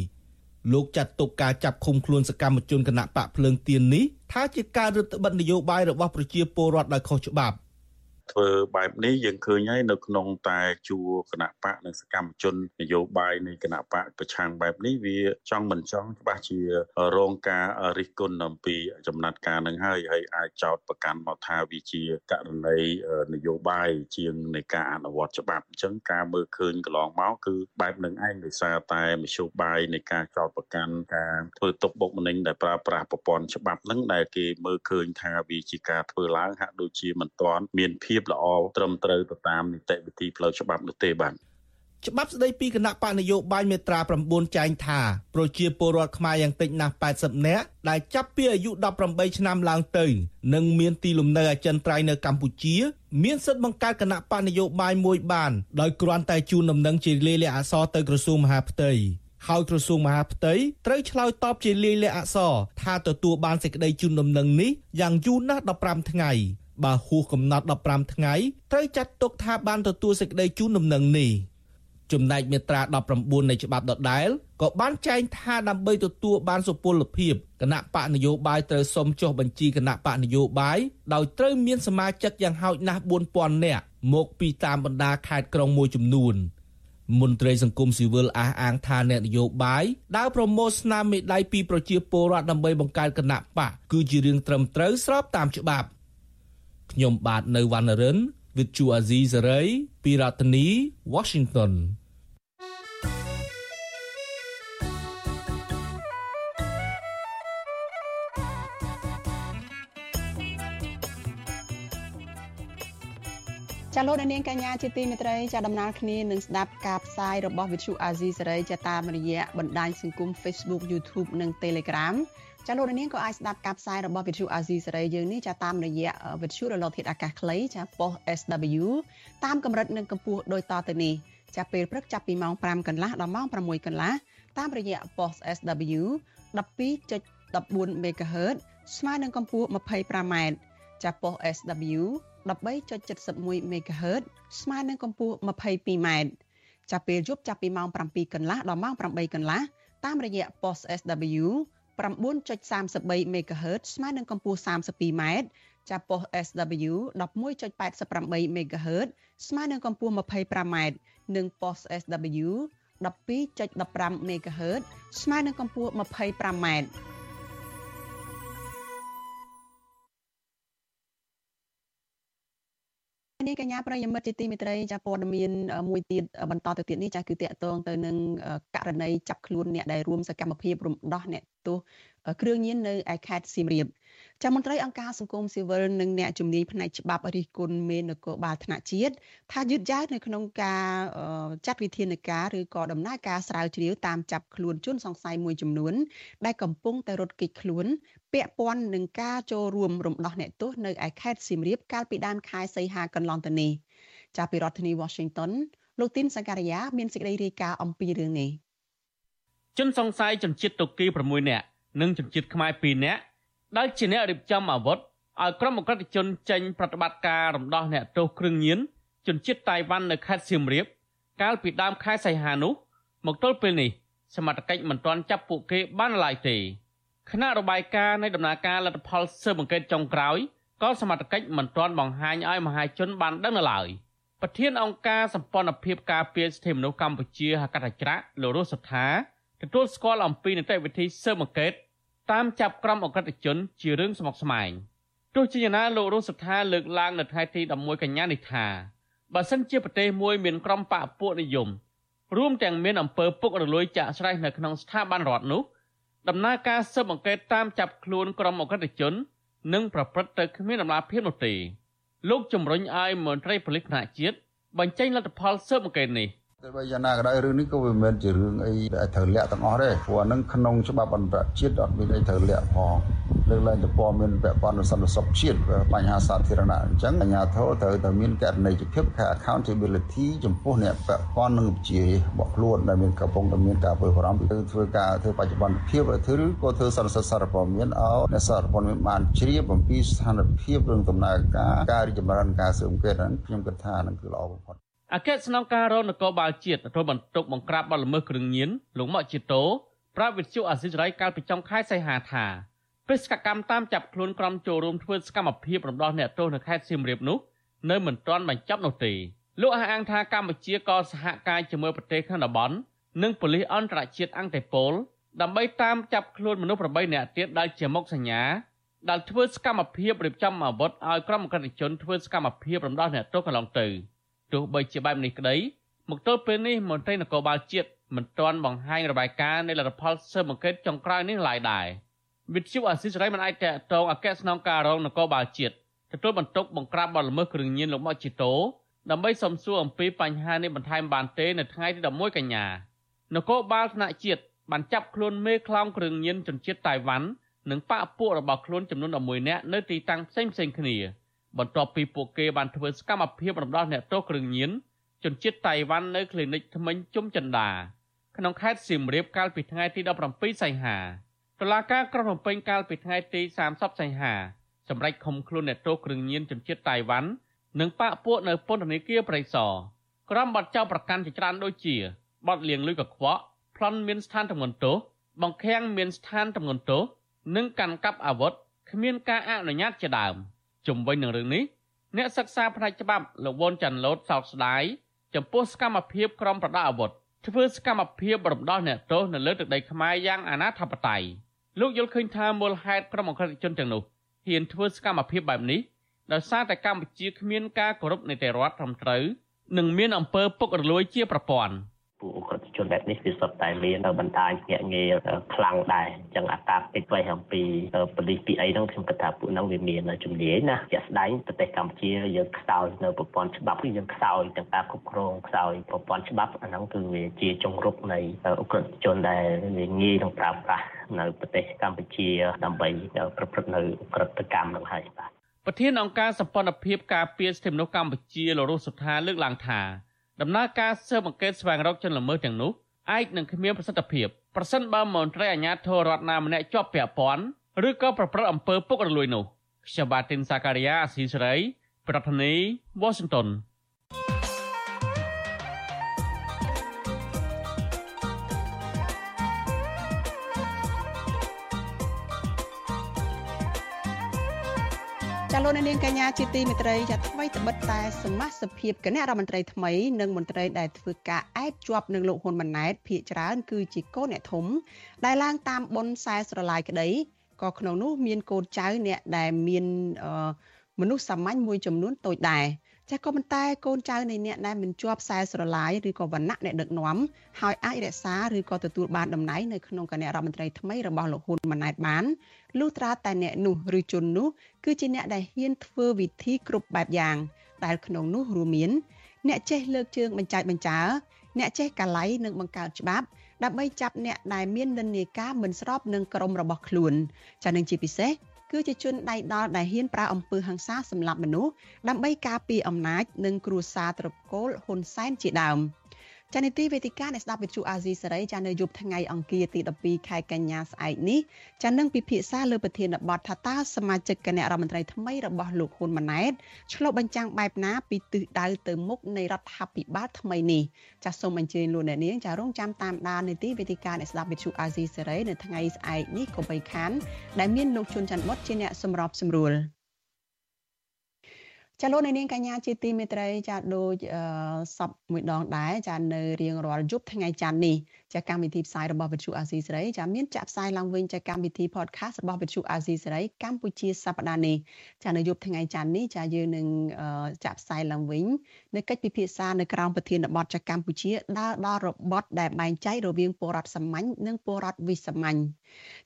លោកចាត់ទុកការចាប់ឃុំខ្លួនសកម្មជនគណៈបកភ្លើងទៀននេះថាជាការរឹតបន្តឹងនយោបាយរបស់ប្រជាពលរដ្ឋដោយខុសច្បាប់ ធ្វើបែបនេះយើងឃើញហើយនៅក្នុងតែជួរគណៈបកនិងសកម្មជននយោបាយនៃគណៈបកប្រឆាំងបែបនេះវាចង់មិនចង់ច្បាស់ជារងការរិះគន់អំពីចំណាត់ការនឹងហើយហើយអាចចោទប្រកាន់មកថាវាជាករណីនយោបាយជាងនៃការអនុវត្តច្បាប់អញ្ចឹងការមើលឃើញកន្លងមកគឺបែបនឹងឯងដោយសារតែមធ្យោបាយនៃការចោទប្រកាន់ការធ្វើទុកបុកម្នេញដែលប្រើប្រាស់ប្រព័ន្ធច្បាប់នឹងដែលគេមើលឃើញថាវាជាការធ្វើឡើងហាក់ដូចជាមិនទាន់មានភាពភាពល្អត្រឹមត្រូវទៅតាមនីតិវិធីផ្លូវច្បាប់នោះទេបាទច្បាប់ស្តីពីគណៈបកនយោបាយមេត្រា9ចែងថាប្រជាពលរដ្ឋខ្មែរយ៉ាងតិចណាស់80នាក់ដែលចាប់ពីអាយុ18ឆ្នាំឡើងទៅនិងមានទីលំនៅអចិន្ត្រៃយ៍នៅកម្ពុជា មានសិទ្ធិបង្កើតគណៈបកនយោបាយមួយបានដោយគ្រាន់តែជូនដំណឹងជាលាយលក្ខណ៍អក្សរទៅក្រសួងមហាផ្ទៃហើយក្រសួងមហាផ្ទៃត្រូវឆ្លើយតបជាលាយលក្ខណ៍អក្សរថាទទួលបានសេចក្តីជូនដំណឹងនេះយ៉ាងយូរណាស់15ថ្ងៃ បើហួសកំណត់15ថ្ងៃត្រូវចាត់ទុកថាបានទទួលសេចក្តីជូនដំណឹងនេះចំណែកមាត្រា19នៃច្បាប់ដដែលក៏បានចែងថាដើម្បីទទួលបានសុពលភាពគណៈបកនយោបាយត្រូវសុំចុះបញ្ជីគណៈបកនយោបាយដោយត្រូវមានសមាជិកយ៉ាងហោចណាស់4000នាក់មកពីតាមបណ្ដាខេត្តក្រុងមួយចំនួនមន្ត្រីសង្គមស៊ីវិលអះអាងថាអ្នកនយោបាយដើរប្រមូលស្នាមមេដៃពីប្រជាពលរដ្ឋដើម្បីបង្កើតគណៈបកគឺជារឿងត្រឹមត្រូវស្របតាមច្បាប់ ខ្ញុំបាទនៅវណ្ណរិន with Chu Azizi Saray ពីរដ្ឋធានី Washington ចាលោកនាងកញ្ញាជាទីមេត្រីចាដំណើរគ្នានឹងស្ដាប់ការផ្សាយរបស់វិទ្យុអាស៊ីសេរីចាតាមរយៈបណ្ដាញសង្គម Facebook YouTube និង Telegram ចាលោកនាងក៏អាចស្ដាប់ការផ្សាយរបស់វិទ្យុអាស៊ីសេរីយើងនេះចាតាមរយៈវិទ្យុរលកធាតុអាកាសខ្លីចាប៉ុស SW តាមកម្រិតនិងកម្ពស់ដូចតទៅនេះចាពេលព្រឹកចាប់ពីម៉ោង5កន្លះដល់ម៉ោង6កន្លះតាមរយៈប៉ុស SW 12.14 MHz ស្មើនឹងកម្ពស់ 25m ចាប៉ុស SW 13.71 MHz ស្មើនឹងកម្ពស់ 22m ចាប់ពេលយប់ចាប់ពីម៉ោង7កន្លះដល់ម៉ោង8កន្លះតាមរយៈ post SW 9.33 MHz ស្មើនឹងកម្ពស់ 32m ចាប់ post SW 11.88 MHz ស្មើនឹងកម្ពស់ 25m និង post SW 12.15 MHz ស្មើនឹងកម្ពស់ 25m នាងកញ្ញាប្រិយមិត្តជាទីមេត្រីចាព័ត៌មានមួយទៀតបន្តទៅទៀតនេះចាគឺតកតងទៅនឹងករណីចាប់ខ្លួនអ្នកដែលរួមសកម្មភាពរំដោះអ្នកទោសគ្រឿងញៀននៅឯខេត្តសៀមរាប ចាមន្ត្រីអង្គការសង្គមស៊ីវិលនិងអ្នកជំនាញផ្នែកច្បាប់រិះគន់មេនគរបាលថ្នាក់ជាតិថាយឺតយ៉ាវនៅក្នុងការចាត់វិធានការឬក៏ដំណើរការស្រាវជ្រាវតាមចាប់ខ្លួនជនសង្ស័យមួយចំនួន ដែលកំពុងតែរត់គេចខ្លួនពាក់ព័ន្ធនឹងការចូលរួមរំដោះអ្នកទោសនៅឯខេត្តសៀមរាបកាលពីដើមខែសីហាកន្លងទៅនេះចាប់ពីរដ្ឋធានី Washington លោកទីនសង្ការីយ៉ាមានសេចក្តីរាយការណ៍អំពីរឿងនេះជនសង្ស័យជនជាតិតុកី6នាក់និងជនជាតិខ្មែរ2នាក់ ដែលជាអ្នករៀបចំអាវុធឲ្យក្រុមអក្រិតជនចេញប្រតិបត្តិការរំដោះអ្នកទោសគ្រឿងញៀនជនជាតិតៃវ៉ាន់នៅខេត្តសៀមរាបកាលពីដើមខែសីហានោះមកទល់ពេលនេះសមត្ថកិច្ចមិនទាន់ចាប់ពួកគេបានឡើយទេគណៈរបាយការណ៍នៃដំណើរការលទ្ធផលស៊ើបអង្កេតចុងក្រោយក៏សមត្ថកិច្ចមិនទាន់បង្ហាញឲ្យមហាជនបានដឹងនៅឡើយប្រធានអង្គការសម្ព័ន្ធភាពការពារសិទ្ធិមនុស្សកម្ពុជាហកតច្រៈលោករស់សុថាទទួលស្គាល់អំពីនីតិវិធីស៊ើបអង្កេត តាមចាប់ក្រុមអក្រិតជនជារឿងស្មុគស្មាញទោះជាយ៉ាងណាលោករស់សថាលើកឡើងនៅថ្ងៃទី11កញ្ញានេះថាបើសិនជាប្រទេសមួយមានក្រុមបកពួកនិយមរួមទាំងមានអំពើពុករលួយចាក់ស្រេះនៅក្នុងស្ថាប័នរដ្ឋនោះដំណើរការស៊ើបអង្កេតតាមចាប់ខ្លួនក្រុមអក្រិតជននឹងប្រព្រឹត្តទៅគ្មានដំណាភាពនោះទេលោកជំរុញឲ្យមន្ត្រីប៉ូលីសថ្នាក់ជាតិបញ្ចេញលទ្ធផលស៊ើបអង្កេតនេះ តែបើយ៉ាងណាក៏ដោយរឿងនេះក៏វាមិនមែនជារឿងអីដែលត្រូវលាក់ទាំងអស់ទេព្រោះហ្នឹងក្នុងច្បាប់អន្តរជាតិអត់មានអីត្រូវលាក់ផងលើកឡើងទៅព័ត៌មានពាក់ព័ន្ធនឹងសន្តិសុខជាតិបញ្ហាសាធារណៈអញ្ចឹងអាជ្ញាធរត្រូវតែមានករណីភាព accountability ចំពោះអ្នកពាក់ព័ន្ធនឹងជារបស់ខ្លួនដែលមានកំពុងតែមានការព្រួយបារម្ភគឺធ្វើការធ្វើបច្ចុប្បន្នភាពឬក៏ធ្វើសន្និសីទសារព័ត៌មានឲ្យអ្នកសារព័ត៌មានបានជ្រាបអំពីស្ថានភាពរឿងដំណើរការការរីកចម្រើនការស៊ើបអង្កេតហ្នឹងខ្ញុំគិតថានឹងគឺល្អបំផុត អគ្គស្នងការរងនគរបាលជាតិទទួលបន្ទុកបង្ក្រាបបទល្មើសគ្រឿងញៀនលោកម៉ាក់ជីតូប្រាប់វិទ្យុអាស៊ីសេរីកាលពីចុងខែសីហាថាបេសកកម្មតាមចាប់ខ្លួនក្រុមចូលរួមធ្វើសកម្មភាពរំដោះអ្នកទោសនៅខេត្តសៀមរាបនោះនៅមិនទាន់បញ្ចប់នោះទេលោកអះអាងថាកម្ពុជាក៏សហការជាមួយប្រទេសក្នុងតំបន់និងប៉ូលីសអន្តរជាតិអង្គតេប៉ូលដើម្បីតាមចាប់ខ្លួនមនុស្ស8នាក់ទៀតដែលជាមុខសញ្ញាដែលធ្វើសកម្មភាពរៀបចំអាវុធឲ្យក្រុមអក្រិតជនធ្វើសកម្មភាពរំដោះអ្នកទោសកន្លងទៅ ទោះបីជាបែបនេះក្តីមកទល់ពេលនេះមន្ត្រីនគរបាលជាតិមិនទាន់បង្ហាញរបាយការណ៍នៃលទ្ធផលស៊ើបអង្កេតចុងក្រោយនេះឡើយដែរវិទ្យុអាស៊ីសេរីមិនអាចតតងអគ្គស្នងការរងនគរបាលជាតិទទួលបន្ទុកបង្ក្រាបបទល្មើសគ្រឿងញៀនលោកមកជីតូដើម្បីសំសួរអំពីបញ្ហានេះបន្ថែមបានទេនៅថ្ងៃទី11កញ្ញានគរបាលថ្នាក់ជាតិបានចាប់ខ្លួនមេខ្លោងគ្រឿងញៀនជនជាតិតៃវ៉ាន់និងបកពួករបស់ខ្លួនចំនួន11នាក់នៅទីតាំងផ្សេងៗគ្នា បន្ទាប់ពីពួកគេបានធ្វើសកម្មភាពរំដោះអ្នកទោសគ្រឿងញៀនជនជាតិតៃវ៉ាន់នៅគ្លីនិកថ្មិញជុំចិនដាក្នុងខេត្តសៀមរាបកាលពីថ្ងៃទី17សីហាតុលាការក្រុងភ្នំពេញកាលពីថ្ងៃទី30សីហាសម្រេចឃុំខ្លួនអ្នកទោសគ្រឿងញៀនជនជាតិតៃវ៉ាន់និងប៉ាក់ពួកនៅពន្ធនាគារព្រៃសរក្រុមបទចោទប្រកាន់ជាច្រើនដូចជាបទលៀងលុយកខ្វក់ប្លន់មានស្ថានទម្ងន់ទោសបង្ខាំងមានស្ថានទម្ងន់ទោសនិងកាន់កាប់អាវុធគ្មានការអនុញ្ញាតជាដើម ជំវិញនឹងរឿងនេះអ្នកសិក្សាផ្នែកច្បាប់លោកវ៉ុនចាន់ឡូតសោកស្ដាយចំពោះសកម្មភាពក្រុមប្រដាប់អាវុធធ្វើសកម្មភាពរំដោះអ្នកទោសនៅលើទឹកដីខ្មែរយ៉ាងអនាធបត័យលោកយល់ឃើញថាមូលហេតុក្រុមអក្រិតជនទាំងនោះហ៊ានធ្វើសកម្មភាពបែបនេះដោយសារតែកម្ពុជាគ្មានការគោរពនីតិរដ្ឋត្រឹមត្រូវនិងមានអំពើពុករលួយជាប្រព័ន្ធ ពួកអក្រិតជនបែបនេះវាសុទ្ធតែមានបណ្ដាញភ្នាក់ងារខ្លាំងដែរអញ្ចឹងអាការពេចໄວអំពីប៉ូលីសពីអីហ្នឹងខ្ញុំគិតថាពួកហ្នឹងវាមានជំនាញណាជាក់ស្ដែងប្រទេសកម្ពុជាយើងខ្សោយនៅប្រព័ន្ធច្បាប់យើងខ្សោយទាំងការគ្រប់គ្រងខ្សោយប្រព័ន្ធច្បាប់អាហ្នឹងគឺវាជាចុងរុកនៃអក្រិតជនដែលវាងាយនឹងប្រើប្រាស់នៅប្រទេសកម្ពុជាដើម្បីប្រព្រឹត្តនៅអក្រិតកម្មហ្នឹងហើយបាទប្រធានអង្គការសម្ព័ន្ធភាពការពារសិទ្ធិមនុស្សកម្ពុជាលោករស់សុថាលើកឡើងថា ដំណើរការស៊ើបអង្កេតស្វែងរកជនល្មើសទាំងនោះអាចនឹងគ្មានប្រសិទ្ធភាពប្រសិនបើមន្ត្រីអាជ្ញាធររដ្ឋណាម្នាក់ជាប់ពាក់ព័ន្ធឬក៏ប្រព្រឹត្តអំពើពុករលួយនោះខ្ញុំបាទទីនសាការីយ៉ាអស៊ីសេរីប្រធានាធិបតី Washington ចាលោកនាងកញ្ញាជាទីមេត្រីចាថ្មីត្បិតតែសមាជិកភាពគណៈរដ្ឋមន្ត្រីថ្មីនិងមន្ត្រីដែលធ្វើការអែបជាប់នឹងលោកហ៊ុនម៉ាណែតភាកច្រើន គឺជាកូនអ្នកធំ ដែលឡើងតាមបុណ្យខ្សែស្រឡាយក្តីក៏ក្នុងនោះមានកូនចៅអ្នកដែលមានមនុស្សសាមញ្ញមួយចំនួនតូចដែរ ចាក៏ប៉ុន្តែកូនចៅនៃអ្នកដែលមិនជាប់ខ្សែស្រឡាយឬក៏វណ្ណៈអ្នកដឹកនាំហើយអាចរក្សាឬក៏ទទួលបានតំណែងនៅក្នុងគណៈរដ្ឋមន្ត្រីថ្មីរបស់លោកហ៊ុនម៉ាណែតបានលុះត្រាតែអ្នកនោះឬជននោះគឺជាអ្នកដែលហ៊ានធ្វើវិធីគ្រប់បែបយ៉ាងដែលក្នុងនោះរួមមាន អ្នកចេះលើកជើងបញ្ចាច់បញ្ចើអ្នកចេះកាឡៃនិងបង្កើតច្បាប់ដើម្បីចាប់អ្នកដែលមាននិន្នាការមិនស្របនឹងក្រមរបស់ខ្លួនចានឹងជាពិសេស គឺជាជនដៃដល់ដែលហ៊ានប្រើអំពើហិង្សាសម្លាប់មនុស្សដើម្បីការពារអំណាច និងគ្រួសារត្រកូលហ៊ុនសែនជាដើម។ ចានីតិវេទិកានៃស្ដាប់វិទ្យុអាស៊ីសេរីចានៅយប់ថ្ងៃអង្គារទី12ខែកញ្ញាស្អែកនេះចានឹងពិភាក្សាលើប្រធានបទថាតើសមាជិកគណៈរដ្ឋមន្ត្រីថ្មីរបស់លោកហ៊ុនម៉ាណែតឆ្លុះបញ្ចាំងបែបណាពីទិសដៅទៅមុខនៃរដ្ឋាភិបាលថ្មីនេះចាសូមអញ្ជើញលោកអ្នកនាងចារងចាំតាមដាននីតិវេទិកានៃស្ដាប់វិទ្យុអាស៊ីសេរីនៅថ្ងៃស្អែកនេះកុំបីខានដែលមានលោកជុនច័ន្ទបុតជាអ្នកសម្របសម្រួល ចាលោកនាងកញ្ញាជាទីមេត្រីចាដូចសពមួយដងដែរចានៅរៀងរាល់យប់ថ្ងៃច័ន្ទនេះ ចាកម្មវិធីផ្សាយរបស់វិទ្យុអាស៊ីសេរីចាមានចាក់ផ្សាយឡើងវិញចាកម្មវិធី podcast របស់វិទ្យុអាស៊ីសេរីកម្ពុជាសប្តាហ៍នេះចានៅយប់ថ្ងៃច័ន្ទនេះចាយើងនឹងចាក់ផ្សាយឡើងវិញនៅកិច្ចពិភាក្សានៅក្រោមប្រធានបទចាកម្ពុជាដើរដល់របត់ដែលបែងចែករវាងពលរដ្ឋសាមញ្ញនិងពលរដ្ឋវិសាមញ្ញ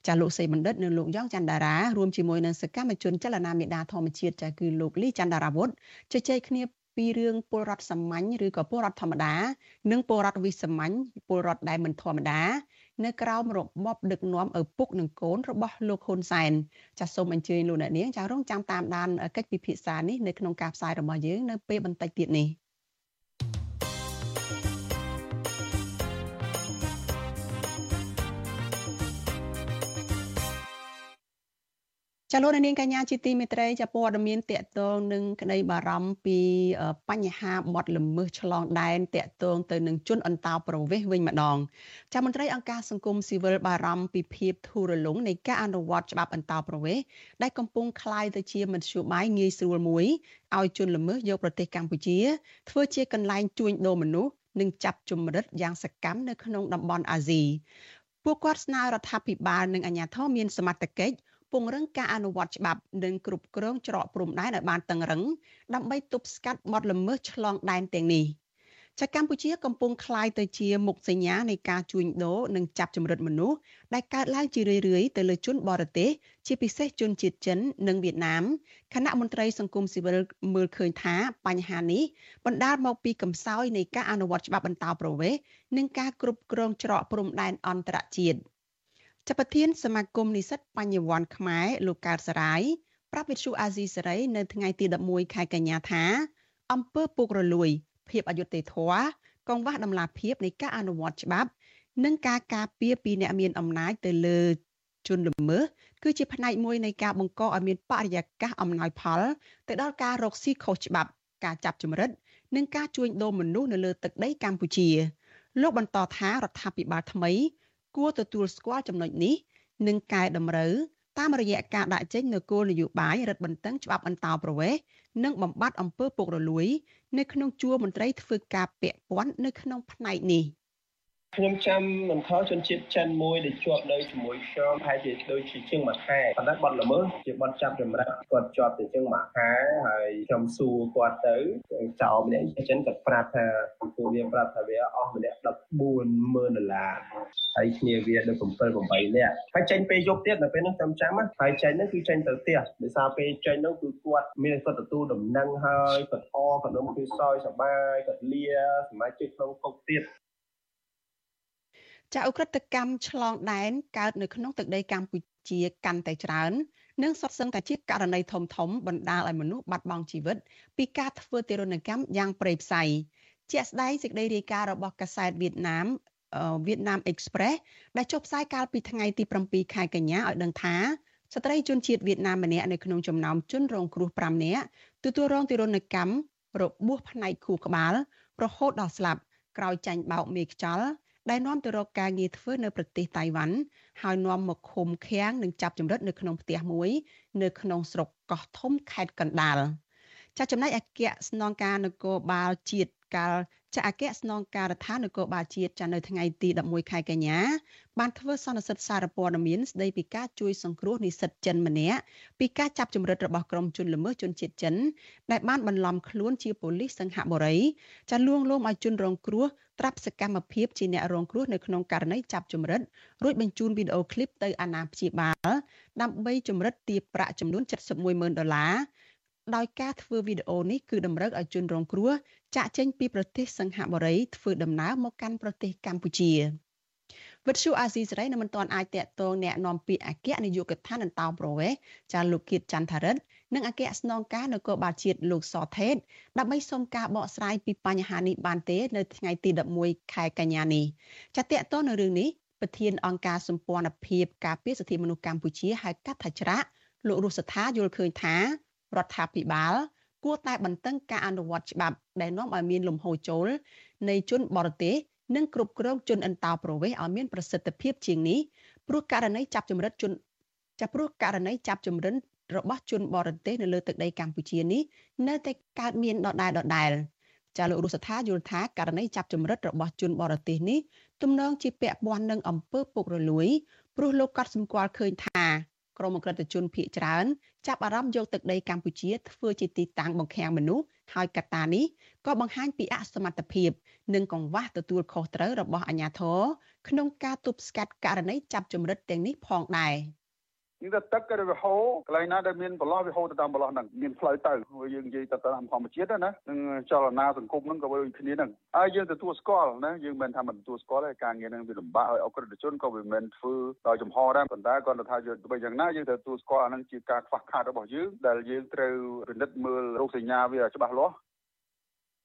ចាលោកសីបណ្ឌិតនិងលោកយ៉ងច័ន្ទតារារួមជាមួយនឹងសកម្មជនចលនាមេដាធម្មជាតិចាគឺលោកលីច័ន្ទតារាវុធជជែកគ្នា ពីរឿងពលរដ្ឋសាមញ្ញឬក៏ពលរដ្ឋធម្មតា និងពលរដ្ឋវិសាមញ្ញពលរដ្ឋដែលមិនធម្មតា នៅក្រោមរបបដឹកនាំឪពុកនិងកូនរបស់លោកហ៊ុនសែនចាសសូមអញ្ជើញលោកអ្នកនាងចារងចាំតាមដានកិច្ចពិភាក្សានេះនៅក្នុងការផ្សាយរបស់យើងនៅពេលបន្តិចទៀតនេះ ចលនានាងកញ្ញាជាទីមេត្រីចាព័ត៌មានតកតងនឹងក្តីបារម្ភពីបញ្ហាបទល្មើសឆ្លងដែនតកតងទៅនឹងជនអន្តោប្រវេសន៍វិញម្ដងចាមន្ត្រីអង្គការសង្គមស៊ីវិលបារម្ភពីភាពធូររលុងនៃការអនុវត្តច្បាប់អន្តោប្រវេសន៍ដែលកំពុងคล้ายទៅជាមធ្យោបាយងាយស្រួលមួយឲ្យជនល្មើសយកប្រទេសកម្ពុជា ធ្វើជាកន្លែងជួញដូរមនុស្សនិងចាប់ជំរិតយ៉ាងសកម្មនៅក្នុងតំបន់អាស៊ីពួកគាត់ស្នើរដ្ឋាភិបាលនិងអាជ្ញាធរមានសមត្ថកិច្ច ពង្រឹងការអនុវត្តច្បាប់និងគ្រប់គ្រងច្រកព្រំដែនឲ្យបានតឹងរឹងដើម្បីទប់ស្កាត់បទល្មើសឆ្លងដែនទាំងនេះចាកម្ពុជាកំពុងคล้ายទៅជាមុខសញ្ញានៃការជួញដូរនិងចាប់ចម្រិតមនុស្សដែលកើតឡើងជារឿយៗទៅលើជនបរទេសជាពិសេសជនជាតិចិននិងវៀតណាមគណៈមន្ត្រីសង្គមស៊ីវិលមើលឃើញថាបញ្ហានេះបណ្ដាលមកពីកំសោយនៃការអនុវត្តច្បាប់បន្តប្រវេសនិងការគ្រប់គ្រងច្រកព្រំដែនអន្តរជាតិ ចាប់ប្រធានសមាគមនិស្សិតបញ្ញវន្តខ្មែរលោកកើតសរាយប្រាប់វិទ្យុអាស៊ីសេរីនៅថ្ងៃទី11ខែកញ្ញាថាអំពើពុករលួយភាពអយុត្តិធម៌កង្វះដំណាភាពនៃការអនុវត្តច្បាប់ និងការការពារពីអ្នកមានអំណាចទៅលើជនល្មើសគឺជាផ្នែកមួយនៃការបង្កឲ្យមានបរិយាកាសអំណោយផល ទៅដល់ការរកស៊ីខុសច្បាប់ ការចាប់ចម្រិត និងការជួញដូរមនុស្សនៅលើទឹកដីកម្ពុជា លោកបន្តថារដ្ឋាភិបាលថ្មី គួរទទួលស្គាល់ចំណុចនេះនិងកែតម្រូវតាមរយៈការដាក់ចេញនូវគោលនយោបាយរឹតបន្តឹងច្បាប់អន្តោប្រវេសន៍និងបំបត្តិអំពើពុករលួយ នៅក្នុងជួរមន្ត្រីធ្វើការពាក់ព័ន្ធនៅក្នុងផ្នែកនេះ។ ខ្ញុំចាំមិនខុសជនជាតិចិនមួយដែលជាប់នៅជាមួយខ្ញុំហើយជាដូចជាជាងមួយខែប៉ុន្តែបាត់ល្មើសជាបាត់ចាប់ចម្រិតគាត់ជាប់ទៅជាងមួយខែហើយខ្ញុំសួរគាត់ទៅចោលម្នាក់ចិនគាត់ប្រាប់ថាពួកវាប្រាប់ថាវាអស់ម្នាក់140,000ដុល្លារហើយគ្នាវាដល់7 8នាក់ហើយចេញពេលយប់ទៀតនៅពេលនោះខ្ញុំចាំហើយចេញនោះគឺចេញទៅផ្ទះដោយសារពេលចេញនោះគឺគាត់មានគាត់ទទួលដំណឹងហើយគាត់អគាត់នំគឺសោយសបាយគាត់លាសមាជិកក្នុងគុកទៀត ចាអ ுக ្រិតកម្មឆ្លងដែនកើតនៅក្នុងទឹកដីកម្ពុជាកាន់តែច្រើននិងសុទ្ធសឹងតែជាករណីធំធំបណ្ដាលឲ្យមនុស្សបាត់បង់ជីវិតពីការធ្វើទារុណកម្មយ៉ាងព្រៃផ្សៃជាក់ស្ដែងសេចក្តីរាយការណ៍របស់កាសែតវៀតណាមវៀតណាម Express ដែលចុះផ្សាយកាលពីថ្ងៃទី7ខែកញ្ញាឲ្យដឹងថាស្ត្រីជនជាតិវៀតណាមម្នាក់នៅក្នុងចំណោមជនរងគ្រោះ5នាក់ទទួលរងទារុណកម្មរបួសផ្នែកខួរក្បាលរហូតដល់ស្លាប់ក្រោយចាញ់បោកមេខ្យល់ ដែលនាំទៅរកការងារធ្វើនៅប្រទេសតៃវ៉ាន់ហើយនាំមកឃុំឃាំងនិងចាប់ចម្រិតនៅក្នុងផ្ទះមួយ នៅក្នុងស្រុកកោះធំខេត្តកណ្ដាលចាចំណែកអគ្គស្នងការនគរបាលជាតិកាល ចាអគ្គស្នងការដ្ឋាននគរបាលជាតិចានៅថ្ងៃទី11ខែកញ្ញាបានធ្វើសន្និសីទសារព័ត៌មានស្ដីពីការជួយសង្គ្រោះនិស្សិតចិនម្នាក់ពីការចាប់ចម្រិតរបស់ក្រុមជនល្មើសជនជាតិចិន ដែលបានបន្លំខ្លួនជាប៉ូលីសសង្ហបុរីចាលួងលោមឲ្យជនរងគ្រោះត្រាប់សកម្មភាពជាអ្នករងគ្រោះនៅក្នុងករណីចាប់ចម្រិតរួចបញ្ជូនវីដេអូឃ្លីបទៅអាណាព្យាបាលដើម្បីចម្រិតទារប្រាក់ចំនួន71ម៉ឺនដុល្លារ ដោយការធ្វើវីដេអូនេះគឺតម្រូវឲ្យជនរងគ្រោះចាក់ចេញពីប្រទេសសង្ហបុរីធ្វើដំណើរមកកាន់ប្រទេសកម្ពុជាវិទ្យុអាស៊ីសេរីនៅមិនទាន់អាចតាក់ទងแนะនាំពាក្យអគ្គនាយកដ្ឋានអន្តោប្រវេសន៍ចាលោកគៀតចន្ទថារិទ្ធនិងអគ្គស្នងការនគរបាលជាតិលោកសថេតដើម្បីសុំការបកស្រាយពីបញ្ហានេះបានទេនៅថ្ងៃទី11ខែកញ្ញានេះចាតាក់ទងនៅរឿងនេះប្រធានអង្គការសម្ព័ន្ធភាពការពារសិទ្ធិមនុស្សកម្ពុជាហៅកាត់ថាច្រាក់លោករស់សថាយល់ឃើញថា រដ្ឋាភិបាល គួរតែបន្តឹងការអនុវត្តច្បាប់ដែលនាំឲ្យមានលំហូរចូលនៃជនបរទេសនិងគ្រប់គ្រងជនអន្តោប្រវេសន៍ឲ្យមានប្រសិទ្ធភាពជាងនេះព្រោះករណីចាប់ចម្រិតជនចាប់ព្រោះករណីចាប់ចម្រិនរបស់ជនបរទេសនៅលើទឹកដីកម្ពុជានេះនៅតែកើតមានដដែលដដែលចាលោករស់សថាយល់ថាករណីចាប់ចម្រិតរបស់ជនបរទេសនេះទំនងជាពាក់ព័ន្ធនឹងអំពើពុករលួយព្រោះលោកកត់សម្គាល់ឃើញថា ក្រមអក្រិតជនភៀកច្រើនចាប់អារម្មណ៍យកទឹកដីកម្ពុជាធ្វើជាទីតាំងបង្ខាំងមនុស្សហើយកត្តានេះក៏បង្ហាញពីអសមត្ថភាពនិងកង្វះទទួលខុសត្រូវរបស់អាជ្ញាធរក្នុងការទប់ស្កាត់ករណីចាប់ចម្រិតទាំងនេះផងដែរ។ យើងទៅទឹកក៏វាហូរកន្លែងណាដែលមានបន្លោះវាហូរទៅតាមបន្លោះហ្នឹងមានផ្លូវទៅយើងនិយាយទៅតាមធម្មជាតិណានឹងចលនាសង្គមហ្នឹងក៏ដូចគ្នាហ្នឹងហើយយើងទទួលស្គាល់ណាយើងមិនថាមិនទទួលស្គាល់ទេការងារហ្នឹងវាលំបាកឲ្យអក្រិតជនក៏វាមិនធ្វើដោយចំហដែរប៉ុន្តែគាត់ថាយើងទៅយ៉ាងណាយើងត្រូវទទួលស្គាល់អាហ្នឹងជាការខ្វះខាតរបស់យើងដែលយើងត្រូវពិនិត្យមើលរោគសញ្ញាវាច្បាស់លាស់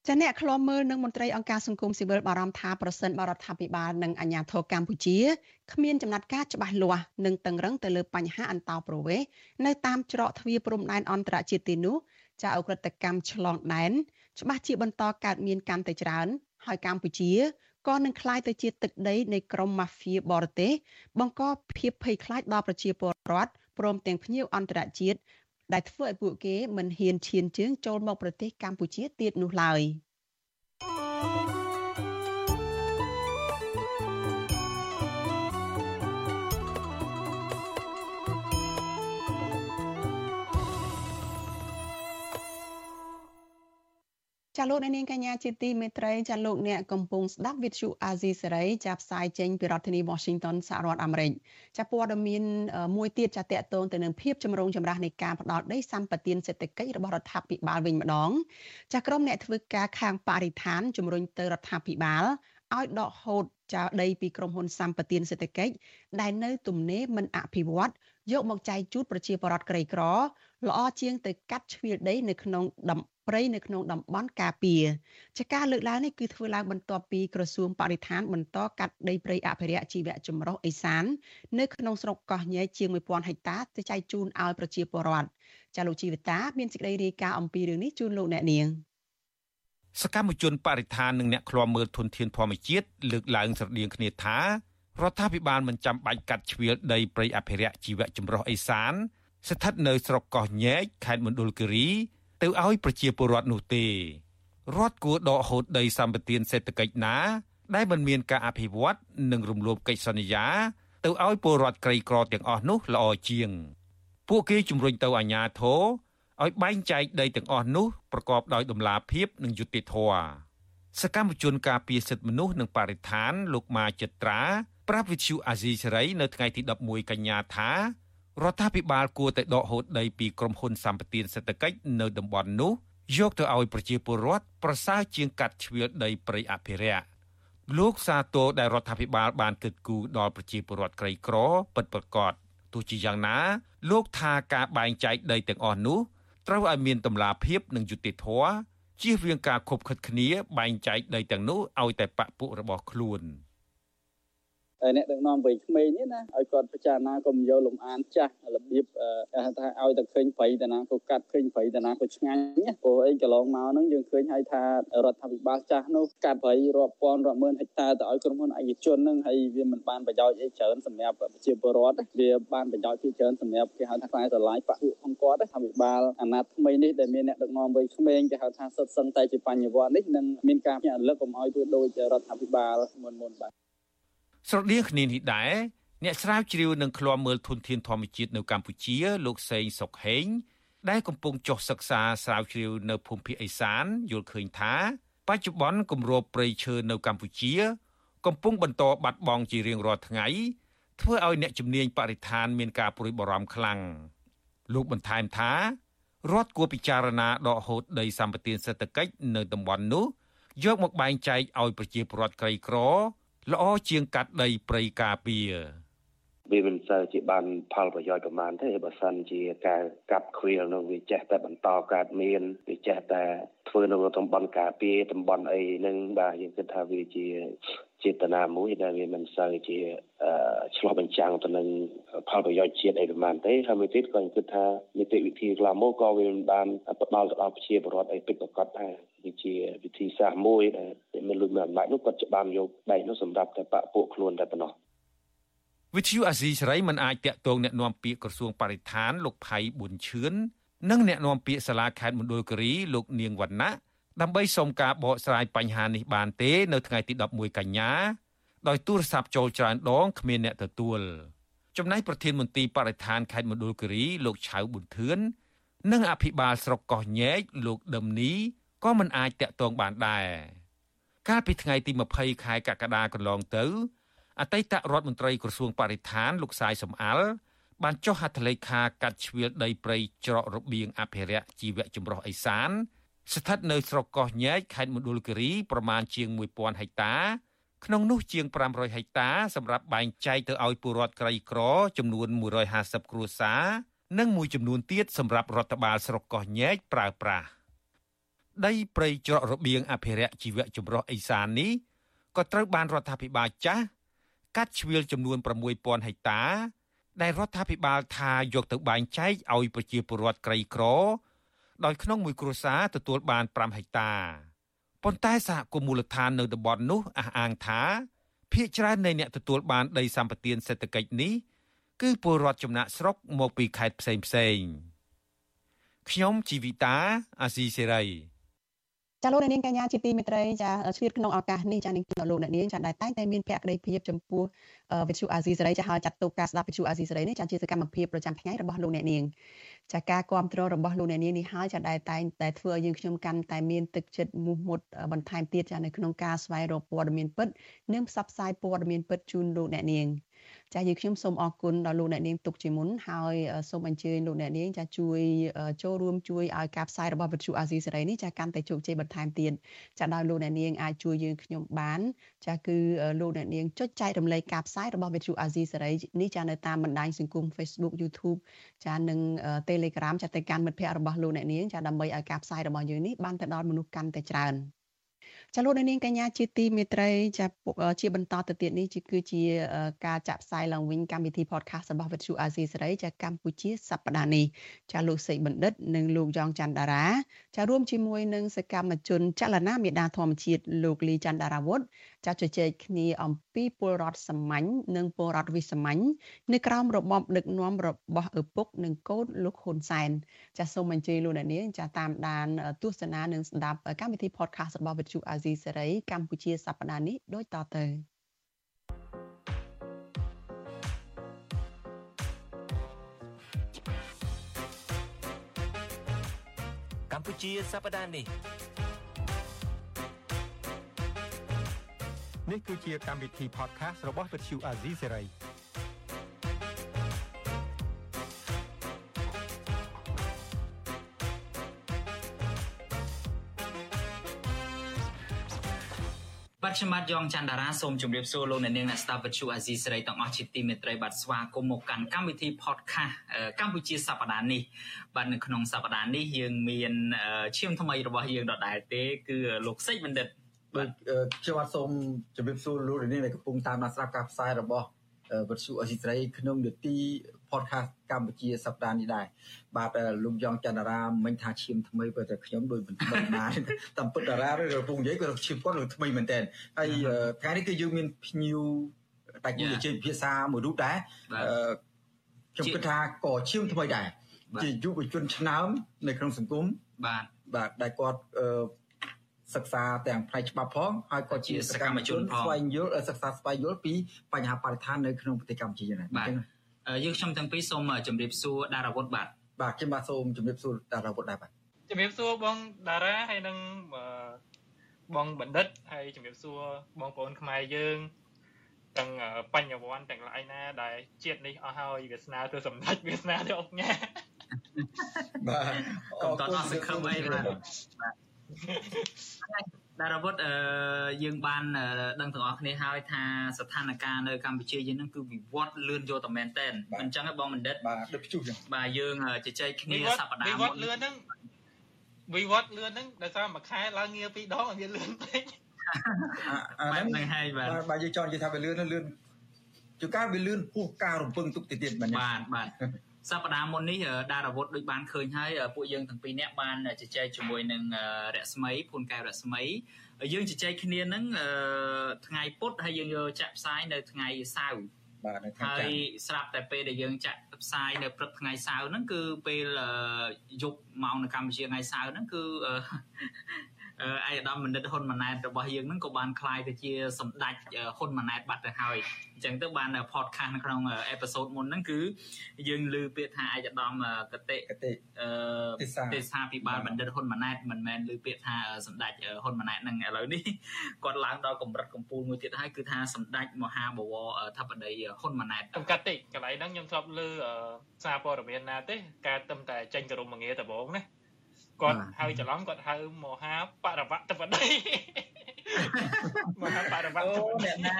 ចាអ្នកខ្លំមើលនឹងមន្ត្រីអង្គការសង្គមស៊ីវិលបារម្ភថាប្រសិនបរដ្ឋាភិបាលនិងអាជ្ញាធរកម្ពុជាគ្មានចំណាត់ការច្បាស់លាស់និងតឹងរឹងទៅលើបញ្ហាអន្តោប្រវេសន៍នៅតាមច្រកទ្វារព្រំដែនអន្តរជាតិទីនោះចាអ ுக ្រិតកម្មឆ្លងដែនច្បាស់ជាបន្តកើតមានកាន់តែច្រើន ហើយកម្ពុជាក៏នឹងក្លាយទៅជាទឹកដីនៃក្រុមម៉ាហ្វៀបរទេសបង្កភាពភ័យខ្លាចដល់ប្រជាពលរដ្ឋព្រមទាំងភ្ញៀវអន្តរជាតិ ដែលធ្វើឲ្យពួកគេមិនហ៊ានឈានជើងចូលមកប្រទេសកម្ពុជាទៀតនោះឡើយ។ ចាលោកអ្នកនាងកញ្ញាជាទីមេត្រីចាលោកអ្នកកំពុងស្ដាប់វិទ្យុអាស៊ីសេរីចាផ្សាយចេញពីរដ្ឋធានី Washington សហរដ្ឋអាមេរិកចាព័ត៌មានមួយទៀតចាតកតងទៅនឹងភាពចម្រូងចម្រាសនៃការផ្ដោតដីសម្បត្តិសេដ្ឋកិច្ចរបស់រដ្ឋាភិបាលវិញម្ដងចាក្រុមអ្នកធ្វើការខាងបរិស្ថានជំរុញទៅរដ្ឋាភិបាលឲ្យដកហូតចោលដីពីក្រុមហ៊ុនសម្បត្តិសេដ្ឋកិច្ចដែលនៅទំនេរមិនអភិវឌ្ឍយកមកចែកជូតប្រជាពលរដ្ឋក្រីក្រ ល្អជាងទៅកាត់ជ្រៀលដីនៅក្នុងតំព្រៃនៅក្នុងតំបន់ការពារចាការលើកឡើងនេះគឺធ្វើឡើងបន្ទាប់ពីក្រសួងបរិស្ថានបន្តកាត់ដីព្រៃអភិរក្សជីវៈចម្រុះអេសាន នៅក្នុងស្រុកកោះញែកជាង1000ហិកតាទៅចែកជូនឲ្យប្រជាពលរដ្ឋចាលោកជីវតា មានសេចក្តីរាយការណ៍អំពីរឿងនេះជូនលោកអ្នកនាងសកម្មជនបរិស្ថាននិងអ្នកឃ្លាំមើលធនធានធម្មជាតិលើកឡើងស្រដៀងគ្នាថារដ្ឋាភិបាលមិនចាំបាច់កាត់ជ្រៀលដីព្រៃអភិរក្សជីវៈចម្រុះអេសាន ស្ថិតនៅស្រុកកោះញែកខេត្តមណ្ឌលគិរី ទៅឲ្យប្រជាពលរដ្ឋនោះទេរដ្ឋគួរដកហូតដីសម្បត្តិសេដ្ឋកិច្ចណា ដែលមិនមានការអភិវឌ្ឍនិងរំលោភកិច្ចសន្យា ទៅឲ្យពលរដ្ឋក្រីក្រទាំងអស់នោះល្អជាង ពួកគេជំរុញទៅអាជ្ញាធរឲ្យបែងចែកដីទាំងអស់នោះប្រកបដោយតម្លាភាពនិងយុត្តិធម៌សកម្មជនការពារសិទ្ធិមនុស្សនិងបរិស្ថានលោកម៉ាចិត្រា ប្រាប់វិទ្យុអាស៊ីសេរីនៅថ្ងៃទី11កញ្ញាថា រដ្ឋាភិបាលគួរតែដកហូតដីពីក្រុមហ៊ុនសម្បត្តិសេដ្ឋកិច្ចនៅតំបន់នោះយកទៅឲ្យប្រជាពលរដ្ឋប្រសើរជាងកាត់ជ្រៀលដីព្រៃអភិរក្សលោកសាទរដែលរដ្ឋាភិបាលបានគិតគូរដល់ប្រជាពលរដ្ឋក្រីក្រពិតប្រាកដទោះជាយ៉ាងណា លោកថាការបែងចែកដីទាំងអស់នោះត្រូវឲ្យមានតម្លាភាពនិងយុត្តិធម៌ជៀសវាងការខົບខិតគ្នាបែងចែកដីទាំងនោះឲ្យតែបពពួករបស់ខ្លួន។ អ្នកដឹកនាំវ័យក្មេងនេះណាឲ្យគាត់ពិចារណាកុំយកលំអានចាស់របៀបគេហៅថាឲ្យតែឃើញព្រៃតាណាក៏កាត់ឃើញព្រៃតាណាក៏ឆ្ងាញ់ណាព្រោះអីកន្លងមកហ្នឹងយើងឃើញហើយថារដ្ឋាភិបាលចាស់នោះកាត់ព្រៃរាប់ពាន់រាប់ម៉ឺនហិកតាទៅឲ្យក្រុមហ៊ុនឯកជនហ្នឹងហើយវាមិនបានប្រយោជន៍អីច្រើនសម្រាប់ប្រជាពលរដ្ឋវាបានប្រយោជន៍ជាច្រើនសម្រាប់គេហៅថាខ្សែស្រឡាយបពុអង្គគាត់រដ្ឋាភិបាលអាណត្តិថ្មីនេះដែលមានអ្នកដឹកនាំវ័យក្មេងគេហៅថាសុទ្ធសឹងតែជាបញ្ញវន្តនេះនឹងមានការភ្ញាក់រលឹកកុំឲ្យធ្វើដូចរដ្ឋាភិបាលមុនមុនបាទ ស្រដៀងគ្នានេះដែរអ្នកស្រាវជ្រាវនឹងឃ្លាំមើលធនធានធម្មជាតិនៅកម្ពុជា លោកសេងសុកហេងដែលកំពុងចុះសិក្សាស្រាវជ្រាវនៅភូមិភាគឦសានយល់ឃើញថាបច្ចុប្បន្នគម្របព្រៃឈើនៅកម្ពុជា កំពុងបន្តបាត់បង់ជារៀងរាល់ថ្ងៃធ្វើឲ្យអ្នកជំនាញបរិស្ថានមានការព្រួយបារម្ភខ្លាំងលោកបន្ថែមថារដ្ឋគួរពិចារណាដកហូតដីសម្បត្តិសេដ្ឋកិច្ចនៅតំបន់នោះយកមកបែងចែកឲ្យប្រជាពលរដ្ឋក្រីក្រ ល្អជាងកាត់ដីព្រៃការពារវាមិនសូវជាបានផលប្រយោជន៍ប្រមាណទេបើសិនជាការកាប់ខ្វៀលនោះវាចេះតែបន្តកើតមានវាចេះតែធ្វើនៅតំបន់ការពារតំបន់អីហ្នឹងបាទយើងគិតថាវាជាចេតនាមួយដែលវាមិនសូវជាឆ្លោះបញ្ចាំងទៅនឹងផលប្រយោជន៍ជាតិអីប្រមាណទេហើយមួយទៀតក៏ខ្ញុំគិតថានីតិវិធីខ្លះមកក៏វាមិនបានផ្ដល់ទៅដល់ប្រជាពលរដ្ឋអីពិតប្រាកដដែរវាជាវិធីសាស្ត្រមួយដែល មានលុយមានអំណាចនោះគាត់ច្បាមយកដៃនោះសម្រាប់តែបាក់ពួកខ្លួនតែប៉ុណ្ណោះវិទ្យុអាស៊ីសេរីមិនអាចតាក់ទងអ្នកនាំពាក្យក្រសួងបរិស្ថានលោកផៃប៊ុនឈឿននិងអ្នកនាំពាក្យសាលាខេត្តមណ្ឌលគិរីលោកនាងវណ្ណៈដើម្បីសុំការបកស្រាយបញ្ហានេះបានទេ នៅថ្ងៃទី11កញ្ញាដោយទូរស័ព្ទចូលច្រើនដងគ្មានអ្នកទទួលចំណែកប្រធានមន្ទីរបរិស្ថានខេត្តមណ្ឌលគិរីលោកឆៅប៊ុនធឿននិងអភិបាលស្រុកកោះញែកលោកដឹមនីក៏មិនអាចតាក់ទងបានដែរ កាលពីថ្ងៃទី20ខែកក្កដាកន្លងទៅអតីតរដ្ឋមន្ត្រីក្រសួងបរិស្ថានលោកសាយសំអាល់បានចុះហត្ថលេខាកាត់ជ្រៀលដីព្រៃច្រករបៀងអភិរក្សជីវៈចម្រុះអេសាន ស្ថិតនៅស្រុកកោះញែកខេត្តមណ្ឌលគិរីប្រមាណជាង1000ហិកតា ក្នុងនោះជាង500ហិកតាសម្រាប់បែងចែកទៅឲ្យពលរដ្ឋក្រីក្រចំនួន150គ្រួសារនិងមួយចំនួនទៀតសម្រាប់រដ្ឋបាលស្រុកកោះញែកប្រើប្រាស់ ដីព្រៃច្រករបៀងអភិរក្សជីវៈចម្រុះអេសាននេះក៏ត្រូវបានរដ្ឋាភិបាលចាស់កាត់ជ្រៀលចំនួន6000ហិកតា ដែលរដ្ឋាភិបាលថាយកទៅបែងចែកឲ្យប្រជាពលរដ្ឋក្រីក្រ ដោយក្នុងមួយគ្រួសារទទួលបាន5ហិកតាប៉ុន្តែសហគមន៍មូលដ្ឋាននៅតំបន់នោះអះអាងថាភ្នាក់ច្រើននៃអ្នកទទួលបានដីសម្បត្តិសេដ្ឋកិច្ចនេះគឺពលរដ្ឋចំណាក់ស្រុកមកពីខេត្តផ្សេងផ្សេងខ្ញុំជីវិតាអាស៊ីសេរី ចាលោកអ្នកនាងកញ្ញាជាទីមេត្រីចាឆ្លៀតក្នុងឱកាសនេះចានាងលោកអ្នកនាងចាដែលតែងតែមានភក្ដីភាពចំពោះវិទ្យុអាស៊ីសេរីចាហើយចាត់ទុកការស្ដាប់វិទ្យុអាស៊ីសេរីនេះចាជាសកម្មភាពប្រចាំថ្ងៃរបស់លោកអ្នកនាងចាការគ្រប់គ្រងរបស់លោកអ្នកនាងនេះហើយចាដែលតែងតែធ្វើឲ្យយើងខ្ញុំកាន់តែមានទឹកចិត្តមោះមុតបន្ថែមទៀតចានៅក្នុងការស្វែងរកព័ត៌មានពិតនិងផ្សព្វផ្សាយព័ត៌មានពិតជូនលោកអ្នកនាង ចាយើងខ្ញុំសូមអរគុណដល់លោកអ្នកនាងទុកជាមុនហើយសូមអញ្ជើញលោកអ្នកនាងចាជួយចូលរួមជួយឲ្យការផ្សាយរបស់វិទ្យុអាស៊ីសេរីនេះចាកាន់តែជោគជ័យបន្ថែមទៀតចាដោយលោកអ្នកនាងអាចជួយយើងខ្ញុំបាន ចាគឺលោកអ្នកនាងចុចចែករំលែកការផ្សាយរបស់វិទ្យុអាស៊ីសេរីនេះចានៅតាមបណ្ដាញសង្គម Facebook YouTube ចានិង Telegram ចាទៅកាន់មិត្តភ័ក្តិរបស់លោកអ្នកនាងចាដើម្បីឲ្យការផ្សាយរបស់យើងនេះបានទៅដល់មនុស្សកាន់តែច្រើន ចាលោកនាងកញ្ញាជាទីមេត្រីចាជាបន្តទៅទៀតនេះគឺជាការចាក់ផ្សាយឡើងវិញកម្មវិធី podcast របស់វិទ្យុអាស៊ីសេរីចាកម្ពុជាសប្តាហ៍នេះចាលោកសេកបណ្ឌិត និងលោកយ៉ងច័ន្ទតារាចារួមជាមួយនឹងសកម្មជនចលនាមេដាធម្មជាតិលោកលីច័ន្ទតារាវុធ ចាជជែកគ្នាអំពីពលរដ្ឋសាមញ្ញនិងពលរដ្ឋវិសាមញ្ញនៅក្រោមរបបដឹកនាំរបស់ឪពុក និងកូនលោកហ៊ុនសែនចាសូមអញ្ជើញលោកអ្នកនាងចាតាមដានទស្សនានិងស្ដាប់កម្មវិធី podcast របស់វិទ្យុអាស៊ីសេរីកម្ពុជាសប្តាហ៍នេះដូចតទៅកម្ពុជាសប្តាហ៍នេះ នេះគឺជាកម្មវិធី podcast របស់ Vuthu Azizi Serai បាទខ្ញុំបាទយ៉ងច័ន្ទតារាសូមជម្រាបសួរលោកអ្នកនាងអ្នកស្ដាប់វិទ្យុអាស៊ីសេរីទាំងអស់ជាទីមេត្រីបាទស្វាគមន៍មកកាន់កម្មវិធី podcast កម្ពុជាសប្តាហ៍នេះបាទនៅក្នុងសប្តាហ៍នេះយើងមានឈាមថ្មីរបស់យើងដដែលទេគឺលោកសេចបណ្ឌិត បាទខ្ញុំបាទសូមជម្រាបសួរលោកនាងដែលកំពុងតាមដានស្ដាប់ការផ្សាយរបស់វិទ្យុអេស៊ីត្រីក្នុងនីតិ podcast កម្ពុជាសប្តាហ៍នេះដែរបាទលោកយ៉ងច័ន្ទរាមិញថាឈាមថ្មីបើតែខ្ញុំដូចមិនថ្មីណាស់តាមពិតតារាឬកំពុងនិយាយគាត់ឈាមគាត់ថ្មីមែនតើហើយថ្ងៃនេះគឺយើងមានភ្ញៀវតែគូជជែកភាសាមួយរូបដែរខ្ញុំគិតថាក៏ឈាមថ្មីដែរជាយុវជនឆ្នើមនៅក្នុងសង្គមបាទបាទដែលគាត់ សិក្សាទាំងផ្នែកច្បាប់ផងហើយក៏ជាសកម្មជនស្វែងយល់សិក្សាស្វែងយល់ពីបញ្ហាបរិស្ថាននៅក្នុងប្រទេសកម្ពុជាដែរបាទយើងខ្ញុំទាំងពីរសូមជម្រាបសួរដារាវុធបាទបាទខ្ញុំបាទសូមជម្រាបសួរដារាវុធដែរបាទជម្រាបសួរបងតារាហើយនឹងបងបណ្ឌិតហើយជម្រាបសួរបងប្អូនខ្មែរយើងទាំងបញ្ញវន្តទាំងឡាយណា ដែលជាតិនេះអស់ហើយវាសនាទៅសម្ដេចវាសនាទៅអុកញ៉ាបាទអរគុណសង្ឃឹមអីបាទ តារាវុធយើងបានដឹងទាំងអស់គ្នាហើយថាស្ថានភាពនៅកម្ពុជាយើងហ្នឹងគឺវិវត្តលឿនយកតែមែនតែនមិនអញ្ចឹងទេបងបណ្ឌិតបាទដូចព្យុះចឹងបាទយើងជជែកគ្នាសប្តាហ៍វិវត្តលឿនហ្នឹងវិវត្តលឿនហ្នឹងដោយសារមួយខែឡើងងារពីរដងឲ្យវាលឿនពេកបែបហ្នឹងហើយបាទបាទយើងចង់និយាយថាវាលឿនលឿនជួនកាលវាលឿនហួសការរំពឹងទុកទៅទៀតបាទបាទ សប្តាហ៍មុននេះដារាវុធដូចបានឃើញហើយពួកយើងទាំងពីរនាក់បានជជែកជាមួយនឹងរស្មីភូនកែវរស្មីយើងជជែកគ្នានឹងថ្ងៃពុធហើយយើងយកចាក់ផ្សាយនៅថ្ងៃសៅរ៍បាទនៅថ្ងៃហើយស្រាប់តែពេលដែលយើងចាក់ផ្សាយនៅព្រឹកថ្ងៃសៅរ៍ហ្នឹងគឺពេលយប់ម៉ោងនៅកម្ពុជាថ្ងៃសៅរ៍ហ្នឹងគឺ ឯកឧត្តមបណ្ឌិតហ៊ុនម៉ាណែតរបស់យើងហ្នឹងក៏បានคลายទៅជាសម្ដេចហ៊ុនម៉ាណែតបាត់ទៅហើយអញ្ចឹងទៅបាន podcast នៅក្នុងអេពីសូតមុនហ្នឹងគឺយើងលើពាក្យថាឯកឧត្តមកតិកតិទេសាភិបាលបណ្ឌិតហ៊ុនម៉ាណែតមិនមែនលើពាក្យថាសម្ដេចហ៊ុនម៉ាណែតហ្នឹងឥឡូវនេះគាត់ឡើងដល់កម្រិតកម្ពូលមួយទៀតហើយគឺថាសម្ដេចមហាបវរធិបតីហ៊ុនម៉ាណែតកំកាត់តិចកន្លែងហ្នឹងខ្ញុំធ្លាប់លើសារព័ត៌មានណាទេការទឹមតែចេញក្រមងារដំបងណា គាត់ហៅច្រឡំគាត់ហៅមហាបរវត្តបតីមហាបរវត្តអូអ្នកណា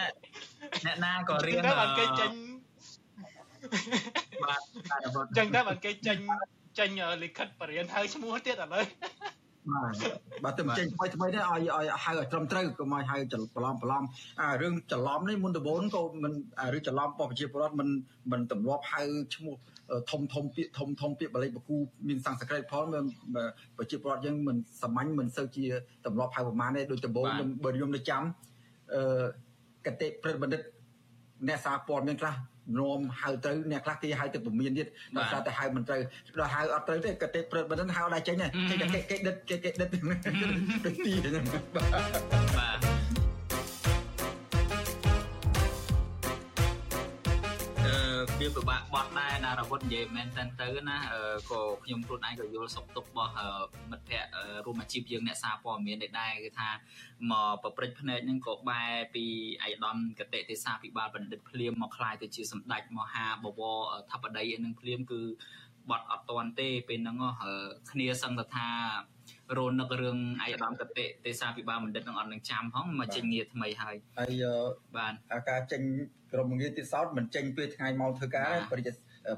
អ្នកណាក៏រៀនតែបានគេចេញបាទបរវត្តចឹងតែបានគេចេញចេញលិខិតបរិញ្ញាហៅឈ្មោះទៀតឥឡូវ បាទបាទទៅចេញថ្មីថ្មីនេះឲ្យឲ្យហៅឲ្យត្រឹមត្រូវកុំឲ្យហៅច្រឡំច្រឡំអារឿងច្រឡំនេះមុនដំបូងក៏មិនរឿងច្រឡំរបស់ប្រជាពលរដ្ឋមិនមិនទម្លាប់ហៅឈ្មោះធំធំពាក្យធំធំពាក្យបលិកបកូមានសង្ស្ក្រេតផងប្រជាពលរដ្ឋយើងមិនសាមញ្ញមិនសូវជាទម្លាប់ហៅប្រមាណទេដូចដំបូងបើខ្ញុំនៅចាំអឺកតិព្រឹទ្ធបណ្ឌិតអ្នកសារព័ត៌មានខ្លះ នោមហៅត្រូវអ្នកខ្លះគេហៅទៅពមៀនទៀតដល់តែហៅមិនត្រូវដល់ហៅអត់ត្រូវទេកតិព្រឹទ្ធបណ្ឌិតហៅដែរចេញចេញតែគេគេដិតគេគេដិតដូចទីហ្នឹងបាទ វាពិបាកបត់ដែរណារវត្តនិយាយមែនតើទៅណាក៏ខ្ញុំខ្លួនឯងក៏យល់សុខទុក្ខរបស់មិត្តភ័ក្តិរួមអាជីពយើងអ្នកសារព័ត៌មានដែរគឺថាមកប្រព្រឹត្តភ្នែកហ្នឹងក៏បែរពីអៃដាមកតេទេសាភិបាលបណ្ឌិតភ្លាមមកខ្លាយទៅជាសម្ដេចមហាបវរធិបតីឯនឹងភ្លាមគឺបត់អត់តាន់ទេពេលហ្នឹងគ្នាសឹងថារនឹករឿងអាយដាមកតិទេសាភិបាលបណ្ឌិតនឹងអត់នឹងចាំផងមកចេញងារថ្មីហើយហើយបានអាការចេញ ក្រុមងារទៀតសោតមិនចេញពេលថ្ងៃម៉ោងធ្វើការប្រជា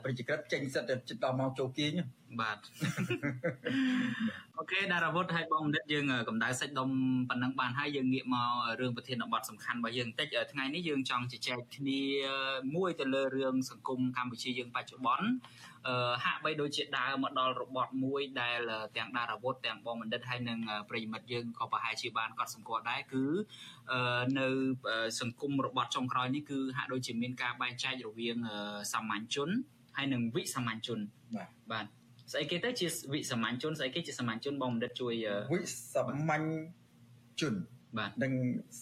ប្រជាក្រិតចេញសិតតែចិត្តដល់ម៉ោងចូលគៀងបាទអូខេដារាវុធឲ្យបងបណ្ឌិតយើងកម្ដៅសាច់ដុំប៉ុណ្ណឹងបានហើយយើងងាកមករឿងប្រធានបទសំខាន់របស់យើងបន្តិចថ្ងៃនេះយើងចង់ជជែកគ្នាមួយទៅលើរឿងសង្គមកម្ពុជាយើងបច្ចុប្បន្នអឺហាក់បីដូចជាដើរមកដល់របត់មួយដែលទាំងដារាវុធទាំងបងបណ្ឌិតហើយនិងប្រិយមិត្តយើងក៏ប្រហែលជាបានកត់សម្គាល់ដែរគឺនៅសង្គមរបត់ចុងក្រោយនេះគឺហាក់ដូចជាមានការបែងចែករវាងសាមញ្ញជនហើយនិងវិសាមញ្ញជនបាទបាទ ស្អីគេទៅជាវិសាមញ្ញជនស្អីគេជាសាមញ្ញជនបងបណ្ឌិតជួយវិសាមញ្ញជនបាទនិង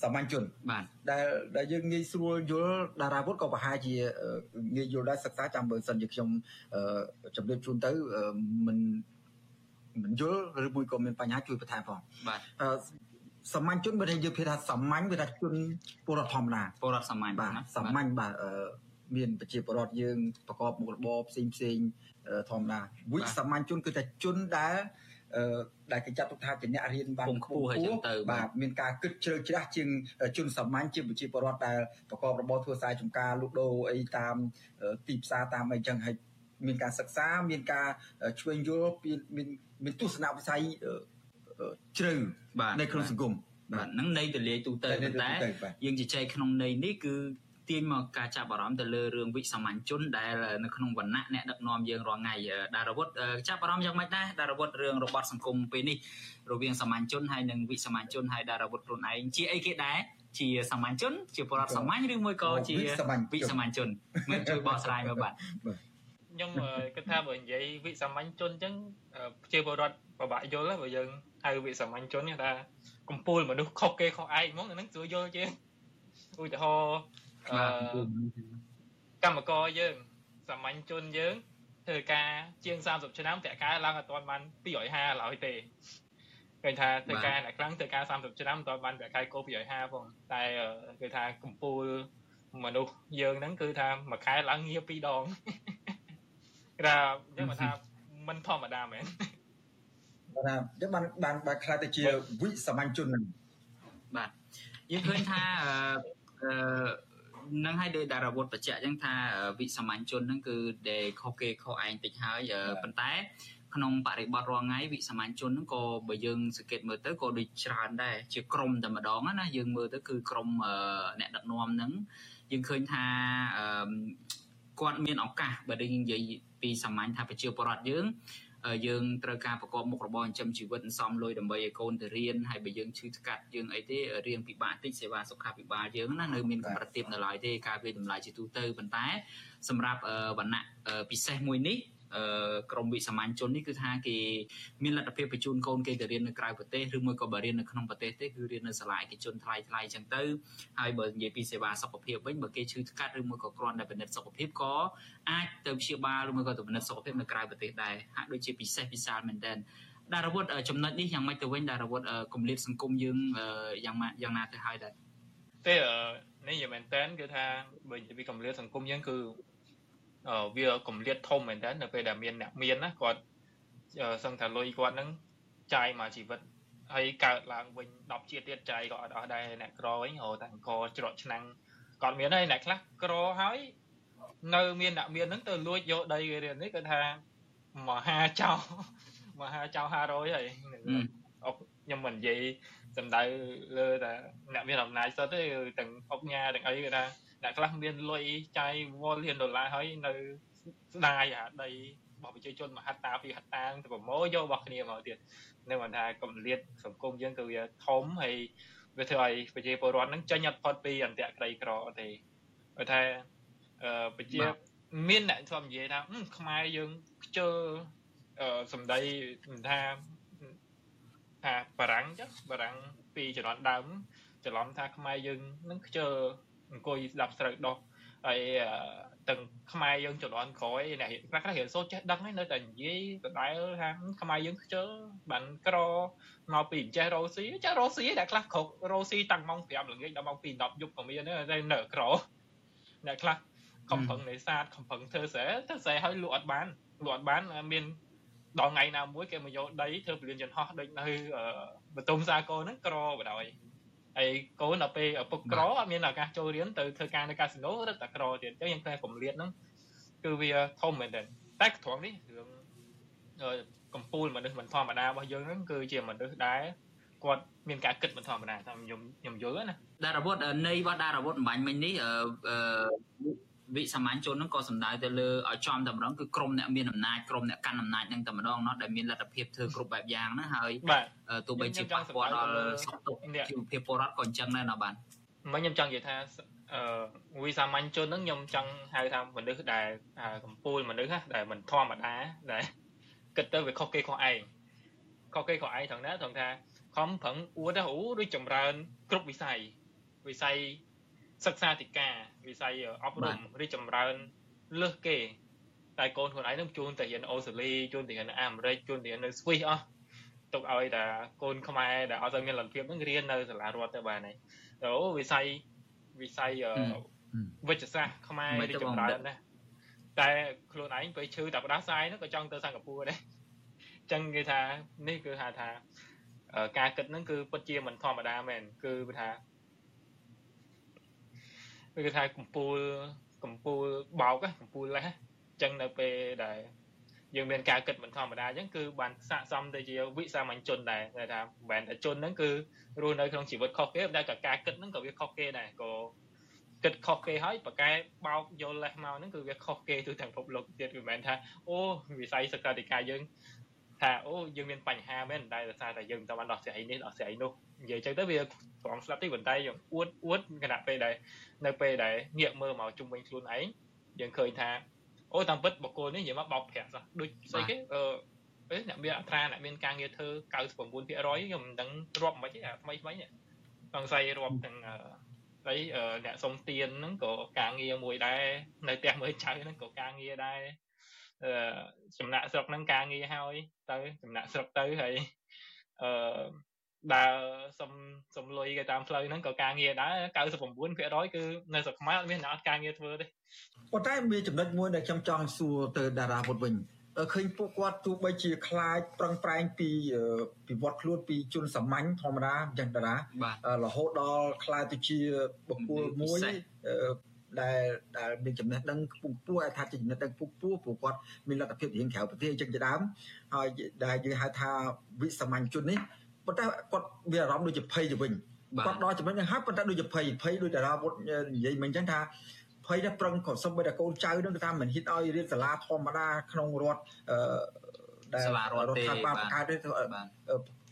សាមញ្ញជនបាទដែលដែលយើងងាយស្រួលយល់តារាវុធក៏ប្រហែលជាងាយយល់ដែរសិក្សាចាំបើសិនជាខ្ញុំជម្រាបជូនទៅមិនមិនយល់ឬមួយក៏មានបញ្ហាជួយបន្ថែមផងបាទសាមញ្ញជនបើយើងនិយាយថាសាមញ្ញវាថាជនពលរដ្ឋធម្មតាពលរដ្ឋសាមញ្ញបាទសាមញ្ញបាទ មានប្រជាពលរដ្ឋយើងប្រកបមុខរបរផ្សេងផ្សេងធម្មតាវិសាមញ្ញជនគឺតែជនដែលអឺដែលគេចាត់ទុកថាជាអ្នករៀនបានខ្ពស់ហើយចឹងទៅបាទមានការគិតជ្រៅជ្រះជាងជនសាមញ្ញជាប្រជាពលរដ្ឋដែលប្រកបរបរធ្វើស្រែចម្ការលក់ដូរអីតាមទីផ្សារតាមអីចឹងហើយមានការសិក្សាមានការឆ្វេងយល់មានមានទស្សនវិស័យជ្រៅនៅក្នុងសង្គមបាទហ្នឹងនៃទលាយទូទៅប៉ុន្តែយើងជជែកក្នុងន័យនេះគឺ ទាញមកការចាប់អារម្មណ៍ទៅលើរឿងវិសាមញ្ញជនដែលនៅក្នុងវណ្ណៈអ្នកដឹកនាំយើងរាល់ថ្ងៃដារវុធចាប់អារម្មណ៍យ៉ាងម៉េចដែរដារវុធរឿងរបបសង្គមពេលនេះរវាងសាមញ្ញជនហើយនិងវិសាមញ្ញជនហើយដារវុធខ្លួនឯងជាអីគេដែរជាសាមញ្ញជន ជាពលរដ្ឋសាមញ្ញឬមួយក៏ជាវិសាមញ្ញជនមិនជួយបកស្រាយមើលបាទខ្ញុំគិតថាបើនិយាយវិសាមញ្ញជនអញ្ចឹងជាពលរដ្ឋពិបាកយល់បើយើងហៅវិសាមញ្ញជនថាកំពូលមនុស្សខុសគេខុសឯងហ្មងហ្នឹងស្រួលយល់ជាងឧទាហរណ៍ កម្មករយើងសាមញ្ញជនយើងធ្វើការជាង30ឆ្នាំតែការឡើងអត់ទាន់បាន250ឡើយទេឃើញថាធ្វើការអ្នកខ្លាំងធ្វើការ30ឆ្នាំតើបានប្រាក់ខែគោ250ផងតែគឺថាកម្ពូលមនុស្សយើងហ្នឹងគឺថាមួយខែឡើងងារពីរដងគេថាយើងថាមិនធម្មតាមែនបាទយើងបានបានបានខ្លាចទៅជាវិសាមញ្ញជនហ្នឹងបាទយើងឃើញថាអឺ នឹងឲ្យដោយតារាវុធបច្ចៈអញ្ចឹងថាវិសាមញ្ញជនហ្នឹងគឺដែលខុសគេខុសឯងតិចហើយប៉ុន្តែក្នុងបរិបទរងថ្ងៃវិសាមញ្ញជនហ្នឹងក៏បើយើងសង្កេតមើលទៅក៏ដូចច្រើនដែរជាក្រុមតែម្ដងណាយើងមើលទៅគឺក្រុមអ្នកដឹកនាំហ្នឹងយើងឃើញថាគាត់មានឱកាសបើយើងនិយាយពីសាមញ្ញថាប្រជាពលរដ្ឋយើង យើងត្រូវការប្រកបមុខរបរចិញ្ចឹមជីវិតសំលុយដើម្បីឲ្យកូនទៅរៀនហើយបើយើងឈឺស្កាត់យើងអីទេរៀនពិបាកតិចសេវាសុខាភិបាលយើងណានៅមានកម្រិតទាបនៅឡើយទេការវាតម្លៃជាទូទៅប៉ុន្តែសម្រាប់វណ្ណៈពិសេសមួយនេះ ក្រមវិសាមញ្ញជននេះគឺថាគេមានលទ្ធភាពបញ្ជូនកូនគេទៅរៀននៅក្រៅប្រទេសឬមួយក៏បើរៀននៅក្នុងប្រទេសទេគឺរៀននៅសាលាឯកជនថ្លៃថ្លៃចឹងទៅហើយបើនិយាយពីសេវាសុខភាពវិញបើគេឈឺស្កាត់ឬមួយក៏គ្រាន់តែពិនិត្យសុខភាពក៏អាចទៅព្យាបាលឬមួយក៏ទៅពិនិត្យសុខភាពនៅក្រៅប្រទេសដែរហាក់ដូចជាពិសេសពិសាលមែនទែនដារវុធចំណុចនេះយ៉ាងម៉េចទៅវិញដារវុធគម្លាតសង្គមយើងយ៉ាងយ៉ាងណាទៅហើយដែរទេនេះយ៉ាងមែនតើគឺថាបើនិយាយពីគម្លាតសង្គមយើងគឺ វាកំលៀតធំមែនតើនៅពេលដែលមានអ្នកមានណាគាត់សឹងថាលុយគាត់ហ្នឹងចាយមកជីវិតហើយកើតឡើងវិញ10ជាតិទៀតចាយក៏អត់អស់ដែរអ្នកក្រវិញរហូតតែអង្គច្រកឆ្នាំងគាត់មានហើយអ្នកខ្លះក្រហើយនៅមានអ្នកមានហ្នឹងទៅលួចយកដីគេរៀននេះគាត់ថាមហាចៅមហាចៅ500ហើយអុកខ្ញុំមិននិយាយសំដៅលើតែអ្នកមានអំណាចសុទ្ធទេទាំងអុកញ៉ាទាំងអីគាត់ថា អ្នកខ្លះមានលុយចាយវល់លានដុល្លារហើយនៅស្ដាយអាដីរបស់ប្រជាជនមហត្តាពីហត្តាទៅប្រមូលយករបស់គ្នាមកទៀតនៅមិនថាកម្រិតសង្គមយើងគឺវាធំហើយវាធ្វើឲ្យប្រជាពលរដ្ឋហ្នឹងចេញអត់ផុតពីអន្តៈក្រីក្រទេបើថាអឺប្រជាមានអ្នកធ្លាប់និយាយថាខ្មែរយើងខ្ជិលអឺសម្ដីថាថាបារាំងចឹងបារាំងពីជំនាន់ដើមច្រឡំថាខ្មែរយើងនឹងខ្ជិល អង្គុយស្ដាប់ស្រូវដោះហើយទាំងខ្មែរយើងចំនួនក្រោយអ្នកខ្លះខ្លះរៀនសូត្រចេះដឹងហើយនៅតែនិយាយដដែលថាខ្មែរយើងខ្ជិលបានក្រមកពីចេះរ៉ូស៊ីចេះរ៉ូស៊ីអ្នកខ្លះគ្រប់រ៉ូស៊ីតាំងម៉ោង5ល្ងាចដល់ម៉ោង2 10យប់ក៏មានដែរនៅក្រអ្នកខ្លះខំប្រឹងនេសាទខំប្រឹងធ្វើស្រែធ្វើស្រែឲ្យលក់អត់បានលក់អត់បានមានដល់ថ្ងៃណាមួយគេមកយកដីធ្វើពលានយន្តហោះដូចនៅបតុមសាគរហ្នឹងក្របដ ாய் ហើយកូនដល់ពេលឪពុកក្រអត់មានឱកាសចូលរៀនទៅធ្វើការនៅកាស៊ីណូរឹតតែក្រទៀតអញ្ចឹងយើងតែកម្លៀតហ្នឹងគឺវាធំមែនទេតែត្រង់នេះរឿងកម្ពូលមនុស្សមិនធម្មតារបស់យើងហ្នឹងគឺជាមនុស្សដែលគាត់មានការគិតមិនធម្មតាតាមខ្ញុំខ្ញុំយល់ណាដារវត្តនៃរបស់ដារវត្តបំបញ្ញមិញនេះអឺ វិសាមញ្ញជនហ្នឹងក៏សំដៅទៅលើឲ្យចំតម្រង់គឺក្រុមអ្នកមានអំណាចក្រុមអ្នកកាន់អំណាចហ្នឹងតែម្ដងណោះដែលមានលទ្ធភាពធ្វើគ្រប់បែបយ៉ាងហ្នឹងហើយទោះបីជាប៉ះពាល់ដល់សុខទុក្ខជីវភាពពលរដ្ឋក៏អញ្ចឹងដែរណាបាទមិនខ្ញុំចង់និយាយថាអឺវិសាមញ្ញជនហ្នឹងខ្ញុំចង់ហៅថាមនុស្សដែលកម្ពូលមនុស្សហ្នឹងដែលមិនធម្មតាដែលគិតទៅវាខុសគេខុសឯងខុសគេខុសឯងត្រង់ណាត្រង់ថាខំប្រឹងអួតអូដូចចម្រើន គ្រប់វិស័យវិស័យសិក្សាធិការ វិស័យអប់រំរីចម្រើនលើសគេតែកូនខ្លួនឯងនឹងជួនទៅរៀនអូស្ត្រាលីជួនទៅរៀនអាមេរិកជួនទៅរៀននៅស្វីសអស់ទុកឲ្យតែកូនខ្មែរដែលអត់សូវមានលទ្ធភាពនឹងរៀននៅសាលារដ្ឋទៅបានហើយអូវិស័យវិស័យវិទ្យាសាស្ត្រខ្មែររីចម្រើនណាស់តែខ្លួនឯងពេលឈឺតែផ្ដាសាយនោះក៏ចង់ទៅសិង្ហបុរីដែរអញ្ចឹងគេថានេះគឺហៅថាការគិតហ្នឹងគឺពិតជាមិនធម្មតាមែនគឺថា គឺថាកម្ពូលកម្ពូលបោកកម្ពូលលេះអញ្ចឹងនៅពេលដែលយើងមានការគិតមិនធម្មតាអញ្ចឹងគឺបានស័កសមទៅជាវិសាមញ្ញជនដែរគេថាមិនមែនជនហ្នឹងគឺរស់នៅក្នុងជីវិតខុសគេតែក៏ការគិតហ្នឹងក៏វាខុសគេដែរក៏គិតខុសគេហើយប្រកែបោកយកលេះមកហ្នឹងគឺវាខុសគេទូទាំងពិភពលោកទៀតវាមិនមែនថាអូវិស័យសកលតិកាយើង ថាអូយើងមានបញ្ហាមែនតែដោយសារតែយើងមិនបានដោះស្រាយនេះដោះស្រាយនោះនិយាយចឹងទៅវាប្រងស្លាប់ទីបន្តែយើងអួតអួតគណៈពេលដែលនៅពេលដែលងាកមើលមកជុំវិញខ្លួនឯងយើងឃើញថាអូតាមពិតបកគលនេះនិយាយមកបោកប្រាក់សោះដូចស្អីគេអឺអេអ្នកមានអត្រាអ្នកមានការងារធ្វើ99%ខ្ញុំមិនដឹងរាប់មិនទេអាថ្មីថ្មីនេះសង្ស័យរាប់ទាំងហើយអ្នកសុំទៀនហ្នឹងក៏ការងារមួយដែរនៅផ្ទះមើលចៅហ្នឹងក៏ការងារដែរ ចំណាក់ស្រុកហ្នឹងការងារហើយទៅចំណាក់ស្រុកទៅហើយអឺដើរសុំសុំលុយគេតាមផ្លូវហ្នឹងក៏ការងារដែរ99%គឺនៅស្រុកខ្មែរអត់មានអ្នកអត់ការងារធ្វើទេប៉ុន្តែមានចំណុចមួយដែលខ្ញុំចង់សួរទៅតារាពុតវិញឃើញពួកគាត់ទោះបីជាខ្លាចប្រឹងប្រែងពីពីវត្តខ្លួនពីជនសាមញ្ញធម្មតាអញ្ចឹងតារារហូតដល់ខ្លាចទៅជាបុគ្គលមួយ ដែលដែលមានចំណេះដឹងខ្ពង់ខ្ពស់អាចថាជាចំណេះដឹងខ្ពង់ខ្ពស់ព្រោះគាត់មានលទ្ធភាពរៀនក្រៅប្រទេសអញ្ចឹងជាដើមហើយដែលយើងហៅថាវិសាមញ្ញជននេះប៉ុន្តែគាត់មានអារម្មណ៍ដូចជាភ័យទៅវិញគាត់ដល់ចំណុចហ្នឹងហើយប៉ុន្តែដូចជាភ័យភ័យដូចតារាវុធនិយាយមិញអញ្ចឹងថាភ័យដែរប្រឹងក៏សំបីតែកូនចៅនឹងថាមិនហ៊ានឲ្យរៀនសាលាធម្មតាក្នុងរដ្ឋអឺដែលសាលារដ្ឋទេបាទបង្កើត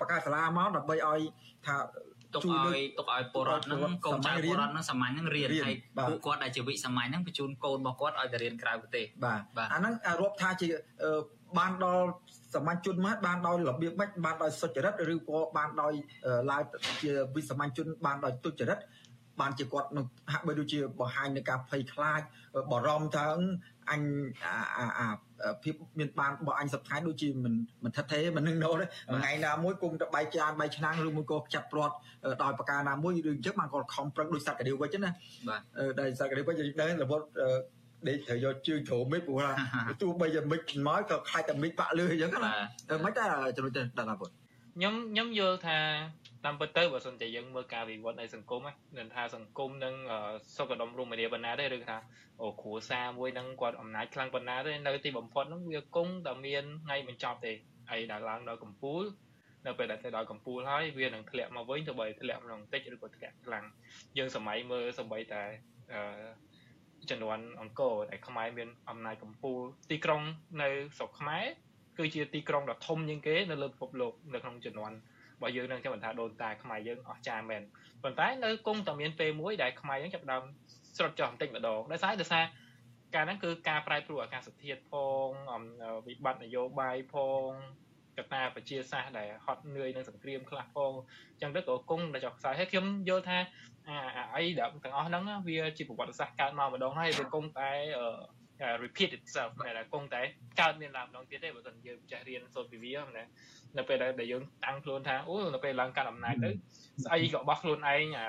បង្កើតសាលាមកដើម្បីឲ្យថា ទុកឲ្យទុកឲ្យពលរដ្ឋហ្នឹងកូនចៅពលរដ្ឋហ្នឹងសាមញ្ញហ្នឹងរៀនហើយពួកគាត់ដែលជាវិសាមញ្ញហ្នឹងបញ្ជូនកូនរបស់គាត់ឲ្យទៅរៀនក្រៅប្រទេសបាទអាហ្នឹងរាប់ថាជាបានដល់សមាជជនមកបានដោយរបៀបម៉េចបានដោយសុចរិតឬក៏បានដោយឡើងជាវិសាមញ្ញជនបានដោយទុច្ចរិតបានជាគាត់នឹងហាក់បីដូចជាបង្ហាញនៅការភ័យខ្លាចបារម្ភថា អញអាភាពមានបានរបស់អញសប្តាហ៍ដូចជាមិនមិនថិតទេមិននឹងណូទេថ្ងៃណាមួយគុំទៅបាយចានបាយឆ្នាំងឬមួយក៏ចាប់ព្រាត់ដោយប្រការណាមួយឬអញ្ចឹងបានគាត់ខំប្រឹងដូចសត្វកាឌីវវិចណាបាទដែលសត្វកាឌីវវិចយើងដឹងរបត់ដេកត្រូវយកជើងជ្រោមមិចព្រោះថាទោះបីជាមិចមកក៏ខ្លាចតែមិចបាក់លឺអញ្ចឹងណាមិនតែចំណុចដល់ណាពុត ខ្ញុំខ្ញុំយល់ថាតាមពិតទៅបើសិនជាយើងមើលការវិវត្តនៃសង្គមហ្នឹងថាសង្គមនឹងសុខដុមរមនាប៉ុណ្ណាទេឬថាអូគ្រួសារមួយហ្នឹងគាត់អំណាចខ្លាំងប៉ុណ្ណាទេនៅទីបំផុតហ្នឹងវាគង់តែមានថ្ងៃបញ្ចប់ទេអីដែលឡើងដល់កម្ពុជានៅពេលដែលទៅដល់កម្ពុជាហើយវានឹងធ្លាក់មកវិញទៅបីធ្លាក់ក្នុងតិចឬក៏ធ្លាក់ខ្លាំងយើងសម័យមើលសម្បីតែអឺចំនួនអង្គរដែលខ្មែរមានអំណាចកម្ពុជាទីក្រុងនៅស្រុកខ្មែរ គឺជាទីក្រុងដ៏ធំជាងគេនៅលើពិភពលោកនៅក្នុងចំនួនរបស់យើងនឹងចាំថាដូនតាខ្មែរយើងអស់ចាមែនប៉ុន្តែនៅគង់តែមានពេលមួយដែលខ្មែរយើងចាប់ដើមស្រុតចោះបន្តិចម្ដងដោយសារដោយសារការហ្នឹងគឺការប្រែប្រួលអាកាសធាតុផងវិបត្តិនយោបាយផងកត្តាប្រជាសាស្ត្រដែលហត់នឿយនឹងសង្គ្រាមខ្លះផងអញ្ចឹងទៅក៏គង់តែចោះខ្សែហើយខ្ញុំយល់ថាអាអីដែលទាំងអស់ហ្នឹងវាជាប្រវត្តិសាស្ត្រកើតមកម្ដងហើយវាគង់តែ repeat itself តែគង់តែកើតមានឡើងម្ដងទៀតទេបើមិនយើងចេះរៀនសូត្រពីវាណានៅពេលដែលយើងតាំងខ្លួនថាអូនៅពេលឡើងកាន់អំណាចទៅស្អីក៏បោះខ្លួនឯងអា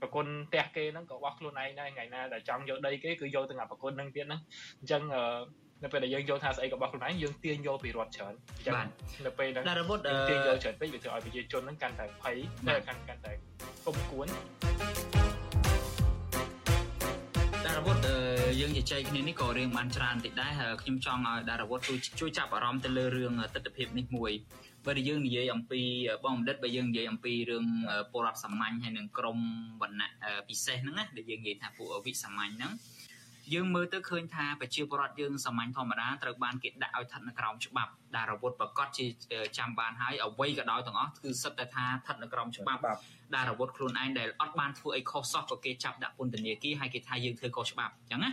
ប្រគុណផ្ទះគេហ្នឹងក៏បោះខ្លួនឯងដែរថ្ងៃណាដែលចង់យកដីគេគឺយកទាំងអាប្រគុណហ្នឹងទៀតហ្នឹងអញ្ចឹងនៅពេលដែលយើងយល់ថាស្អីក៏បោះខ្លួនឯងយើងទាញយកពីរដ្ឋច្រើនអញ្ចឹងនៅពេលហ្នឹងយើងទាញយកច្រើនពេកវាធ្វើឲ្យប្រជាជនហ្នឹងកាន់តែភ័យតែកាន់កាន់តែគុំគួនតារវត្ត យើងយើងជជែកគ្នានេះក៏រៀងបានច្រើនតិចដែរខ្ញុំចង់ឲ្យដារវត្តជួយជួយចាប់អារម្មណ៍ទៅលើរឿងទស្សនវិជ្ជានេះមួយបើយើងនិយាយអំពីបងបណ្ឌិតបើយើងនិយាយអំពីរឿងពលរដ្ឋសាមញ្ញហើយនឹងក្រមវណ្ណៈពិសេសហ្នឹងណាដែលយើងនិយាយថាពួកវិសាមញ្ញហ្នឹងយើងមើលទៅឃើញថាប្រជាពលរដ្ឋយើងសាមញ្ញធម្មតាត្រូវបានគេដាក់ឲ្យស្ថិតនៅក្រោមច្បាប់ដែលរវត្តប្រកាសជាចាំបានហើយអ្វីក៏ដោយទាំងអស់គឺសិតតែថាស្ថិតនៅក្រោមច្បាប់ ដែលរវត្តខ្លួនឯងដែលអត់បានធ្វើអីខុសសោះក៏គេចាប់ដាក់ពន្ធនាគារហើយគេថាយើងធ្វើខុសច្បាប់អញ្ចឹងណា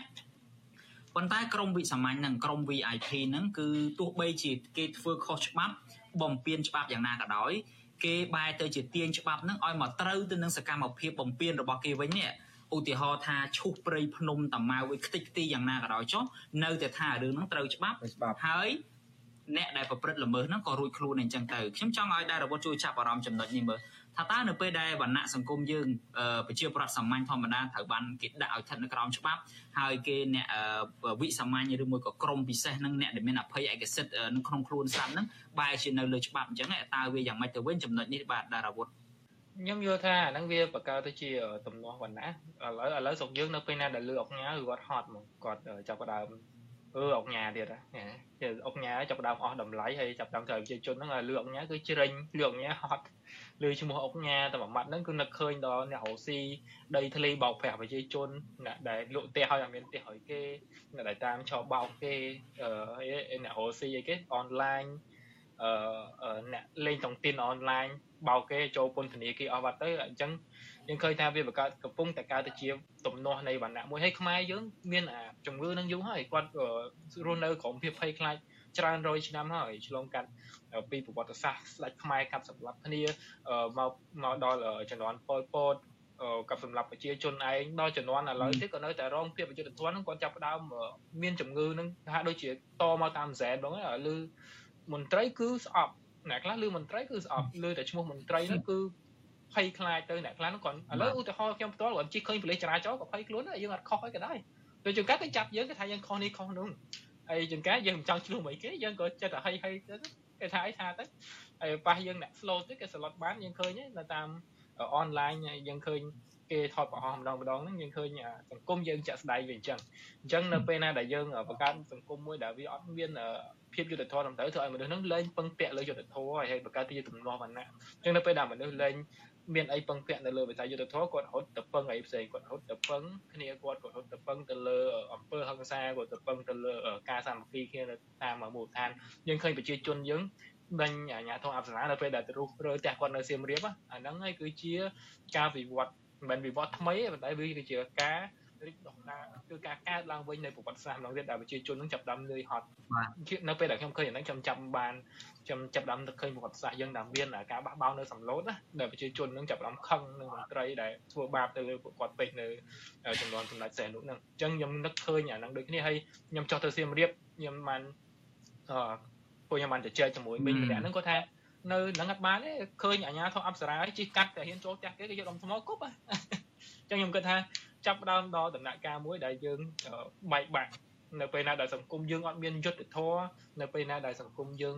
ប៉ុន្តែក្រមវិសាមញ្ញនិងក្រម VIP ហ្នឹងគឺទោះបីជាគេធ្វើខុសច្បាប់បំពេញច្បាប់យ៉ាងណាក៏ដោយគេបែរទៅជាទាញច្បាប់ហ្នឹងឲ្យមកត្រូវទៅនឹងសកម្មភាពបំពេញរបស់គេវិញនេះឧទាហរណ៍ថាឈូសព្រៃភ្នំតាម៉ៅឲ្យខ្ទេចខ្ទីយ៉ាងណាក៏ដោយចុះនៅតែថារឿងហ្នឹងត្រូវច្បាប់ហើយអ្នកដែលប្រព្រឹត្តល្មើសហ្នឹងក៏រួចខ្លួនអញ្ចឹងទៅខ្ញុំចង់ឲ្យដែររវត្តជួយចាប់អារម្មណ៍ចំណុចនេះមើល ថាតើនៅពេលដែលវណ្ណៈសង្គមយើងប្រជាប្រដ្ឋសាមញ្ញធម្មតាត្រូវបានគេដាក់ឲ្យស្ថិតនៅក្រោមច្បាប់ហើយគេអ្នកវិសាមញ្ញឬមួយក៏ក្រមពិសេសនឹងអ្នកដែលមានអភ័យឯកសិទ្ធិនៅក្នុងខ្លួនស្រាប់ហ្នឹងបែរជានៅលើច្បាប់អញ្ចឹងតើវាយ៉ាងម៉េចទៅវិញចំណុចនេះបាទដារាវុធខ្ញុំយល់ថាអាហ្នឹងវាបង្កើតទៅជាទំនាស់វណ្ណៈឥឡូវឥឡូវស្រុកយើងនៅពេលណាដែលលើអុកញ៉ាគឺគាត់ហត់ហ្មងគាត់ចាប់ផ្ដើម អឺអុកញ៉ាទៀតណាអុកញ៉ាចាប់ផ្ដើមអស់តម្លៃហើយចាប់ផ្ដើមត្រូវប្រជាជនហ្នឹងឲ្យលើអុកញ៉ាគឺជ្រិញលើអុកញ៉ាហត់លើឈ្មោះអុកញ៉ាតែមួយម៉ាត់ហ្នឹងគឺនឹកឃើញដល់អ្នករស់ស៊ីដីធ្លីបោកប្រាស់ប្រជាជនអ្នកដែលលក់ផ្ទះឲ្យអត់មានផ្ទះឲ្យគេអ្នកដែលតាមឆោបោកគេអឺអ្នករស់ស៊ីអីគេអនឡាញ អឺអ្នកលេងតុងទីនអនឡាញបោកគេចូលពន្ធនាគារអស់បាត់ទៅអញ្ចឹងយើងឃើញថាវាបង្កើតកំពុងតែកើតទៅជាទំនាស់នៃវណ្ណៈមួយហើយខ្មែរយើងមានអាជំងឺនឹងយូរហើយគាត់រស់នៅក្រោមភាពភ័យខ្លាចច្រើនរយឆ្នាំហើយឆ្លងកាត់ពីប្រវត្តិសាស្ត្រស្ដេចខ្មែរកាប់សម្លាប់គ្នាមកមកដល់ជំនាន់ប៉ុលពតกับសម្រាប់ប្រជាជនឯងដល់ជំនាន់ឥឡូវទៀតក៏នៅតែរងភាពអយុត្តិធម៌ហ្នឹងគាត់ចាប់ផ្ដើមមានជំងឺហ្នឹងថាដូចជាតមកតាមសែនបងឮ មន្ត្រីគឺស្អប់អ្នកខ្លះឮមន្ត្រីគឺស្អប់ឮតែឈ្មោះមន្ត្រីហ្នឹងគឺភ័យខ្លាចទៅអ្នកខ្លះហ្នឹងគាត់ឥឡូវឧទាហរណ៍ខ្ញុំផ្ទាល់គាត់ជិះឃើញប៉ូលីសចរាចរណ៍ក៏ភ័យខ្លួនដែរយើងអត់ខុសអីក៏ដែរដូចជាកាត់ទៅចាប់យើងគេថាយើងខុសនេះខុសនោះហើយជាងការយើងមិនចង់ឆ្លោះមួយគេយើងក៏ចិត្តតែហីហីទៅគេថាអីថាទៅហើយប៉ះយើងអ្នក slow ទៅគេ slot បានយើងឃើញនៅតាមអនឡាញយើងឃើញ គេថតប្រហោះម្ដងម្ដងហ្នឹងយើងឃើញសង្គមយើងចាក់ស្ដាយវាអញ្ចឹងអញ្ចឹងនៅពេលណាដែលយើងបង្កើតសង្គមមួយដែលវាអត់មានភាពយុត្តិធម៌ត្រឹមត្រូវធ្វើឲ្យមនុស្សហ្នឹងលែងពឹងពាក់លើយុត្តិធម៌ហើយបង្កើតជាទំនាស់វណ្ណៈអញ្ចឹងនៅពេលដែលមនុស្សលែងមានអីពឹងពាក់នៅលើវិស័យយុទ្ធធម៌គាត់រត់ទៅពឹងអីផ្សេងគាត់រត់ទៅពឹងគ្នាគាត់គាត់រត់ទៅពឹងទៅលើអង្គើហឹង្សាគាត់ទៅពឹងទៅលើការសាមគ្គីគ្នានៅតាមមូលដ្ឋានយើងឃើញប្រជាជនយើងដេញអាញាធម៌អប្សរានៅពេលដែលទៅរុះរើផ្ទះគាត់នៅសៀមរាបអាហ្នឹងហើយគឺជាការវិវត្ត មិនវិវត្តថ្មីទេប៉ុន្តែវាគឺជាការរីកដុះដាលគឺការកើតឡើងវិញនៃប្រវត្តិសាស្ត្រម្ដងទៀតដែលប្រជាជននឹងចាប់ដើមលឿយហត់នៅពេលដែលខ្ញុំឃើញអាហ្នឹងខ្ញុំចាប់បានខ្ញុំចាប់ដើមនឹកឃើញប្រវត្តិសាស្ត្រយើងដែលមានការបះបោរនៅសំឡូតណាដែលប្រជាជននឹងចាប់ដើមខឹងនឹងមន្ត្រីដែលធ្វើបាបទៅលើពួកគាត់ពេកនៅចំនួនសម្ដេចសែននោះហ្នឹងអញ្ចឹងខ្ញុំនឹកឃើញអាហ្នឹងដូចគ្នាហើយខ្ញុំចុះទៅសៀមរាបខ្ញុំបានអឺពួកខ្ញុំបានជជែកជាមួយមិញម្នាក់ហ្នឹងគាត់ថា នៅនឹងអត់បានទេឃើញអាញាធម៌អប្សរាជិះកាត់តែហ៊ានចូលផ្ទះគេគេយកដុំថ្មគប់អញ្ចឹងខ្ញុំគិតថាចាប់ផ្ដើមដល់ដំណាក់កាលមួយដែលយើងបែកបាក់នៅពេលណាដែលសង្គមយើងអត់មានយុត្តិធម៌នៅពេលណាដែលសង្គមយើង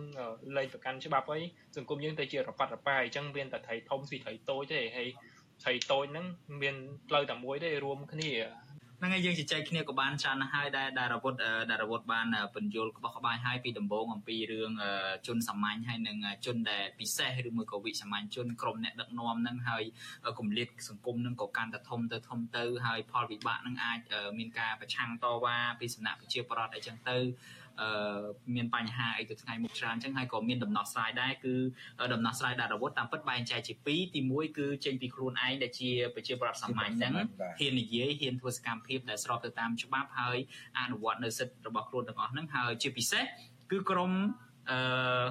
លែងប្រកាន់ច្បាប់អីសង្គមយើងទៅជារប៉ាត់រប៉ាយអញ្ចឹងមានតែត្រីធំស៊ីត្រីតូចទេហើយត្រីតូចហ្នឹងមានផ្លូវតែមួយទេរួមគ្នា ហ្នឹងហើយយើងជជែកគ្នាក៏បានច្រើនហើយដែរដារវុធដារវុធបានបញ្យល់ក្បោះក្បាយហើយពីដំបូងអំពីរឿងជនសាមញ្ញហើយនិងជនដែលពិសេសឬមួយក៏វិសាមញ្ញជនក្រុមអ្នកដឹកនាំហ្នឹងហើយគម្លាតសង្គមហ្នឹងក៏កាន់តែធំទៅធំទៅហើយផលវិបាកហ្នឹងអាចមានការប្រឆាំងតវ៉ាពីសំណាក់ប្រជាប្រដ្ឋអីចឹងទៅ អឺមានបញ្ហាអីទៅថ្ងៃមុខច្រើនអញ្ចឹងហើយក៏មានដំណោះស្រាយដែរគឺដំណោះស្រាយដែលរវត្តតាមពិតបែងចែកជាពីរទី1គឺចេញពីខ្លួនឯងដែលជាប្រជាប្រដ្ឋសាមញ្ញហ្នឹងហ៊ាននិយាយហ៊ានធ្វើសកម្មភាពដែលស្របទៅតាមច្បាប់ហើយអនុវត្តនៅសិទ្ធិរបស់ខ្លួនទាំងអស់ហ្នឹងហើយជាពិសេសគឺក្រមអឺ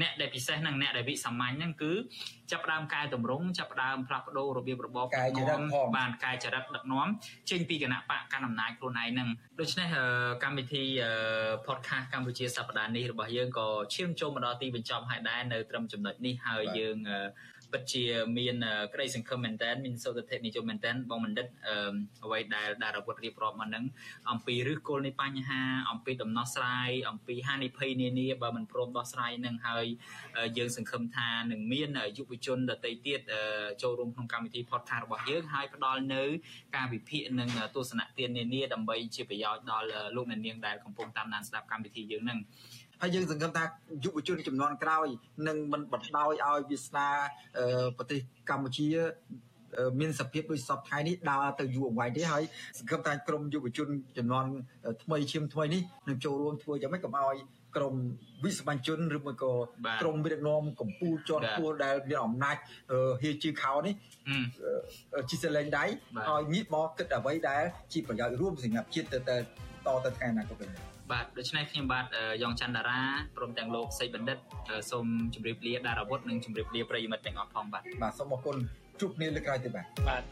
អ្នកដែលពិសេសនឹងអ្នកដែលវិសាមញ្ញហ្នឹងគឺចាប់ផ្ដើមកែតម្រង់ចាប់ផ្ដើមផ្លាស់ប្ដូររបៀបរបបដឹកនាំបានកែចរិតដឹកនាំចេញពីគណៈបកកណ្ដាលអំណាចខ្លួនឯងហ្នឹងដូច្នេះកម្មវិធី podcast កម្ពុជាសប្តាហ៍នេះរបស់យើងក៏ឈានចូលមកដល់ទីបញ្ចប់ហើយដែរនៅត្រឹមចំណុចនេះហើយយើងប ពិតជាមានក្តីសង្ឃឹមមែនតើមានសោតធិនិយមមែនតើបងបណ្ឌិតអ្វីដែលដែលអាវុធរៀបរាប់មកហ្នឹងអំពីឫសគល់នៃបញ្ហា អំពីដំណោះស្រាយអំពីហានិភ័យនានាបើមិនព្រមដោះស្រាយនឹងហើយយើងសង្ឃឹមថានឹងមានយុវជនដទៃទៀតចូលរួមក្នុងកម្មវិធី podcast របស់យើងហើយផ្ដល់នៅការវិភាគនិងទស្សនៈទាននានាដើម្បីជាប្រយោជន៍ដល់លោកអ្នកនាងដែលកំពុងតាមដានស្ដាប់កម្មវិធីយើងហ្នឹង ហើយយើងសង្ឃឹមថាយុវជនចំនួនក្រោយនឹងមិនបណ្ដោយឲ្យវាសនាប្រទេសកម្ពុជាមានសភាពដូចសពថ្ងៃនេះដើរទៅយូរអង្វែងទេហើយសង្ឃឹមថាក្រមយុវជនចំនួនថ្មីឈាមថ្មីនេះនឹងចូលរួមធ្វើយ៉ាងម៉េចកុំឲ្យក្រមវិសបញ្ជនឬមួយក៏ក្រមវិរណមកម្ពុជាជាន់ខ្ពស់ដែលមានអំណាចហៀជឺខោនេះជីសលែងដៃឲ្យងាកមកគិតអ្វីដែលជាប្រយោជន៍រួមសម្រាប់ជាតិទៅទៅ តទៅថ្ងៃអនាគតវិញបាទដូច្នេះខ្ញុំបាទយ៉ងច័ន្ទតារាព្រមទាំងលោកសីបណ្ឌិតសូមជម្រាបលាដារាវុធនិងជម្រាបលាប្រិយមិត្តទាំងអស់ផងបាទបាទសូមអរគុណជួបគ្នាលើកក្រោយទៀតបាទបាទ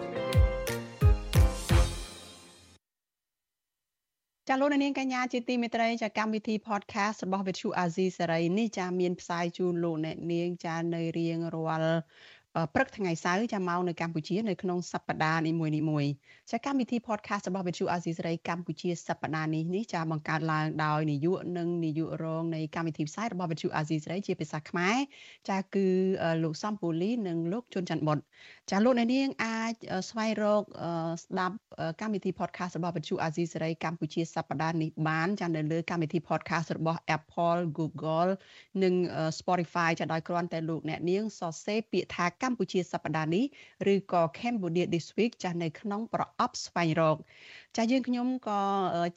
ចាលោកនាងកញ្ញាជាទីមេត្រីចាកម្មវិធី podcast របស់ Vithu Azizi សេរីនេះចាមានផ្សាយជូនលោកអ្នកនាងចានៅរៀងរាល់ ព្រឹកថ្ងៃសៅរ៍ចាំមកនៅកម្ពុជានៅក្នុងសប្តាហ៍នីមួយៗចាកម្មវិធី podcast របស់ Vithu Azizi សេរីកម្ពុជាសប្តាហ៍នេះនេះចាបង្កើតឡើងដោយនាយកនិងនាយករងនៃកម្មវិធីផ្សាយរបស់ Vithu Azizi សេរីជាភាសាខ្មែរចាគឺលោកសំពូលីនិងលោកជុនច័ន្ទបុតចាលោកអ្នកនាងអាចស្វែងរកស្ដាប់កម្មវិធី podcast របស់ Vithu Azizi សេរីកម្ពុជាសប្តាហ៍នេះបានចានៅលើកម្មវិធី podcast របស់ Apple Google និង Spotify ចាដោយគ្រាន់តែលោកអ្នកនាងសរសេរពាក្យថាកម្ពុជាសប្តាហ៍នេះឬក៏ Cambodia this week ចាស់នៅក្នុងប្រអប់ស្វែងរកចាយើងខ្ញុំក៏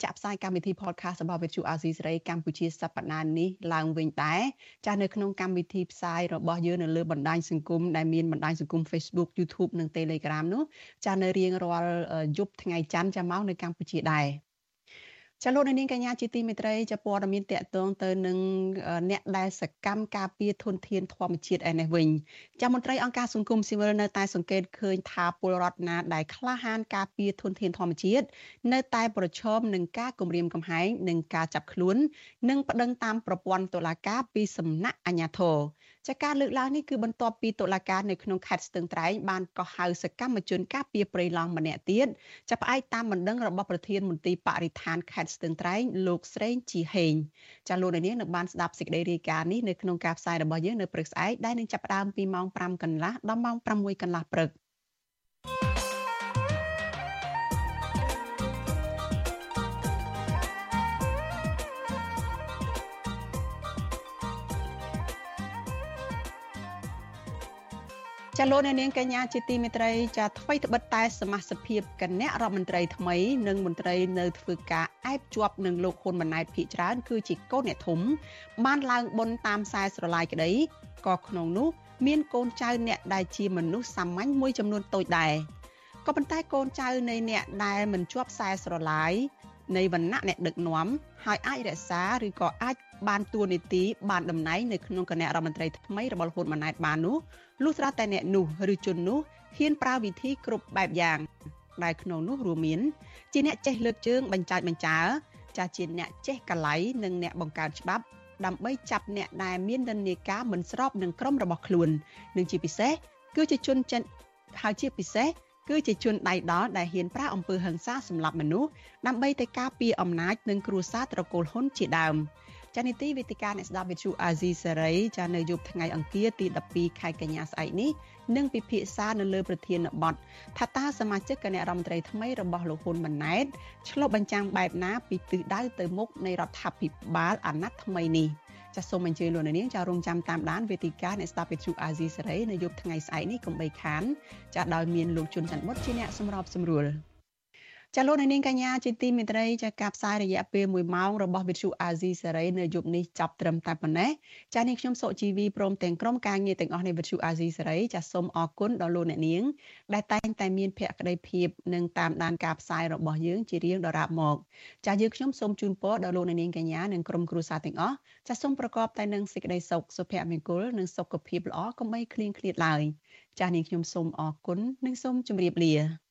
ចាក់ផ្សាយកម្មវិធី podcast របស់ Vithu Azizi សេរីកម្ពុជាសប្តាហ៍នេះឡើងវិញដែរចាស់នៅក្នុងកម្មវិធីផ្សាយរបស់យើងនៅលើបណ្ដាញសង្គមដែលមានបណ្ដាញសង្គម Facebook YouTube និង Telegram នោះចាស់នៅរៀងរាល់យប់ថ្ងៃច័ន្ទចាំមកនៅកម្ពុជាដែរ ចាលោកនាងកញ្ញាជាទីមេត្រីចាព័ត៌មានតកតងទៅនឹងអ្នកដែលសកម្មការពារធនធានធម្មជាតិឯនេះវិញចាមន្ត្រីអង្គការសង្គមស៊ីវិលនៅតែសង្កេតឃើញថាពលរដ្ឋណាដែលក្លាហានការពារធនធានធម្មជាតិនៅតែប្រឈមនឹងការគំរាមកំហែងនិងការចាប់ខ្លួន និងប្តឹងតាមប្រព័ន្ធតុលាការពីសំណាក់អាជ្ញាធរចាការលើកឡើងនេះគឺបន្ទាប់ពីតុលាការនៅក្នុងខេត្តស្ទឹងត្រែងបានកោះហៅសកម្មជនការពារព្រៃឡង់ម្នាក់ទៀតចាប់ផ្អែកតាមបណ្ដឹងរបស់ប្រធានមន្ទីរបរិស្ថានខេត្តស្ទឹងត្រែងលោកស្រេងជីហេងចាលោកនាងនៅបានស្ដាប់សេចក្តីរាយការណ៍នេះនៅក្នុងការផ្សាយរបស់យើងនៅព្រឹកស្អែកដែលនឹងចាប់ផ្ដើមពីម៉ោង5កន្លះដល់ម៉ោង6កន្លះព្រឹក ចាលោកអ្នកនាងកញ្ញាជាទីមេត្រីចាថ្មីត្បិតតែសមាជិកភាពគណៈរដ្ឋមន្ត្រីថ្មី និងមន្ត្រីនៅធ្វើការអែបជាប់នឹងលោកហ៊ុនម៉ាណែតភីច្រើន គឺជាកូនអ្នកធំ បានឡើងបុណ្យតាមខ្សែស្រឡាយក្តីក៏ក្នុងនោះ មានកូនចៅអ្នកដែលជាមនុស្សសាមញ្ញមួយចំនួនតូចដែរក៏ប៉ុន្តែកូនចៅនៃអ្នកដែលមិនជាប់ខ្សែស្រឡាយនៃវណ្ណៈអ្នកដឹកនាំហើយអាចរក្សាឬក៏អាច បានតួនាទីបានតំណែងនៅក្នុងគណៈរដ្ឋមន្ត្រីថ្មីរបស់ហ៊ុនម៉ាណែតបាននោះលុះត្រាតែអ្នកនោះឬជននោះហ៊ានប្រើវិធីគ្រប់បែបយ៉ាងដែលក្នុងនោះរួមមានជាអ្នកចេះលើកជើងបញ្ចាច់បញ្ចើចាជាអ្នកចេះកលៃនិងអ្នកបង្កើតច្បាប់ដើម្បីចាប់អ្នកដែលមាននិន្នាការមិនស្របនឹងក្រុមរបស់ខ្លួននិងជាពិសេសគឺជាជនចិនហើយជាពិសេសគឺជាជនដៃដល់ដែលហ៊ានប្រើអំពើហិង្សាសម្លាប់មនុស្សដើម្បីទៅការពារអំណាចនិងគ្រួសារត្រកូលហ៊ុនជាដើម ចានីតិវេទិកាអ្នកស្ដាប់វិទ្យុអាស៊ីសេរីចានៅយប់ថ្ងៃអង្គារទី12ខែកញ្ញាស្អែកនេះនឹងពិភាក្សានៅលើប្រធានបទថាតើសមាជិកគណៈរដ្ឋមន្ត្រីថ្មីរបស់លោកហ៊ុនម៉ាណែតឆ្លុះបញ្ចាំងបែបណាពីទិសដៅទៅមុខនៃរដ្ឋាភិបាលអាណត្តិថ្មីនេះចាសសូមអញ្ជើញលោកនាងចារងចាំតាមដានវេទិកាអ្នកស្ដាប់វិទ្យុអាស៊ីសេរីនៅយប់ថ្ងៃស្អែកនេះកុំបីខានចាដោយមានលោកជុនច័ន្ទមុតជាអ្នកសម្របសម្រួល ចាលោកនាងកញ្ញាជាទីមេត្រីចាការផ្សាយរយៈពេល1ម៉ោងរបស់វិទ្យុអាស៊ីសេរីនៅយប់នេះចាប់ត្រឹមតែប៉ុណ្ណេះចានេះខ្ញុំសុជីវីព្រមទាំងក្រុមការងារទាំងអស់នៃវិទ្យុអាស៊ីសេរីចាសូមអរគុណដល់លោកអ្នកនាង ដែលតែងតែមានភក្ដីភាពនិងតាមដានការផ្សាយរបស់យើងជារៀងដរាបមកចាយើងខ្ញុំសូមជូនពរដល់លោកអ្នកនាងកញ្ញានិងក្រុមគ្រួសារទាំងអស់ចាសូមប្រកបតែនឹងសេចក្តីសុខសុភមង្គលនិងសុខភាពល្អកុំបីឃ្លៀងឃ្លាតឡើយចាស់នាងខ្ញុំសូមអរគុណនិងសូមជម្រាបលា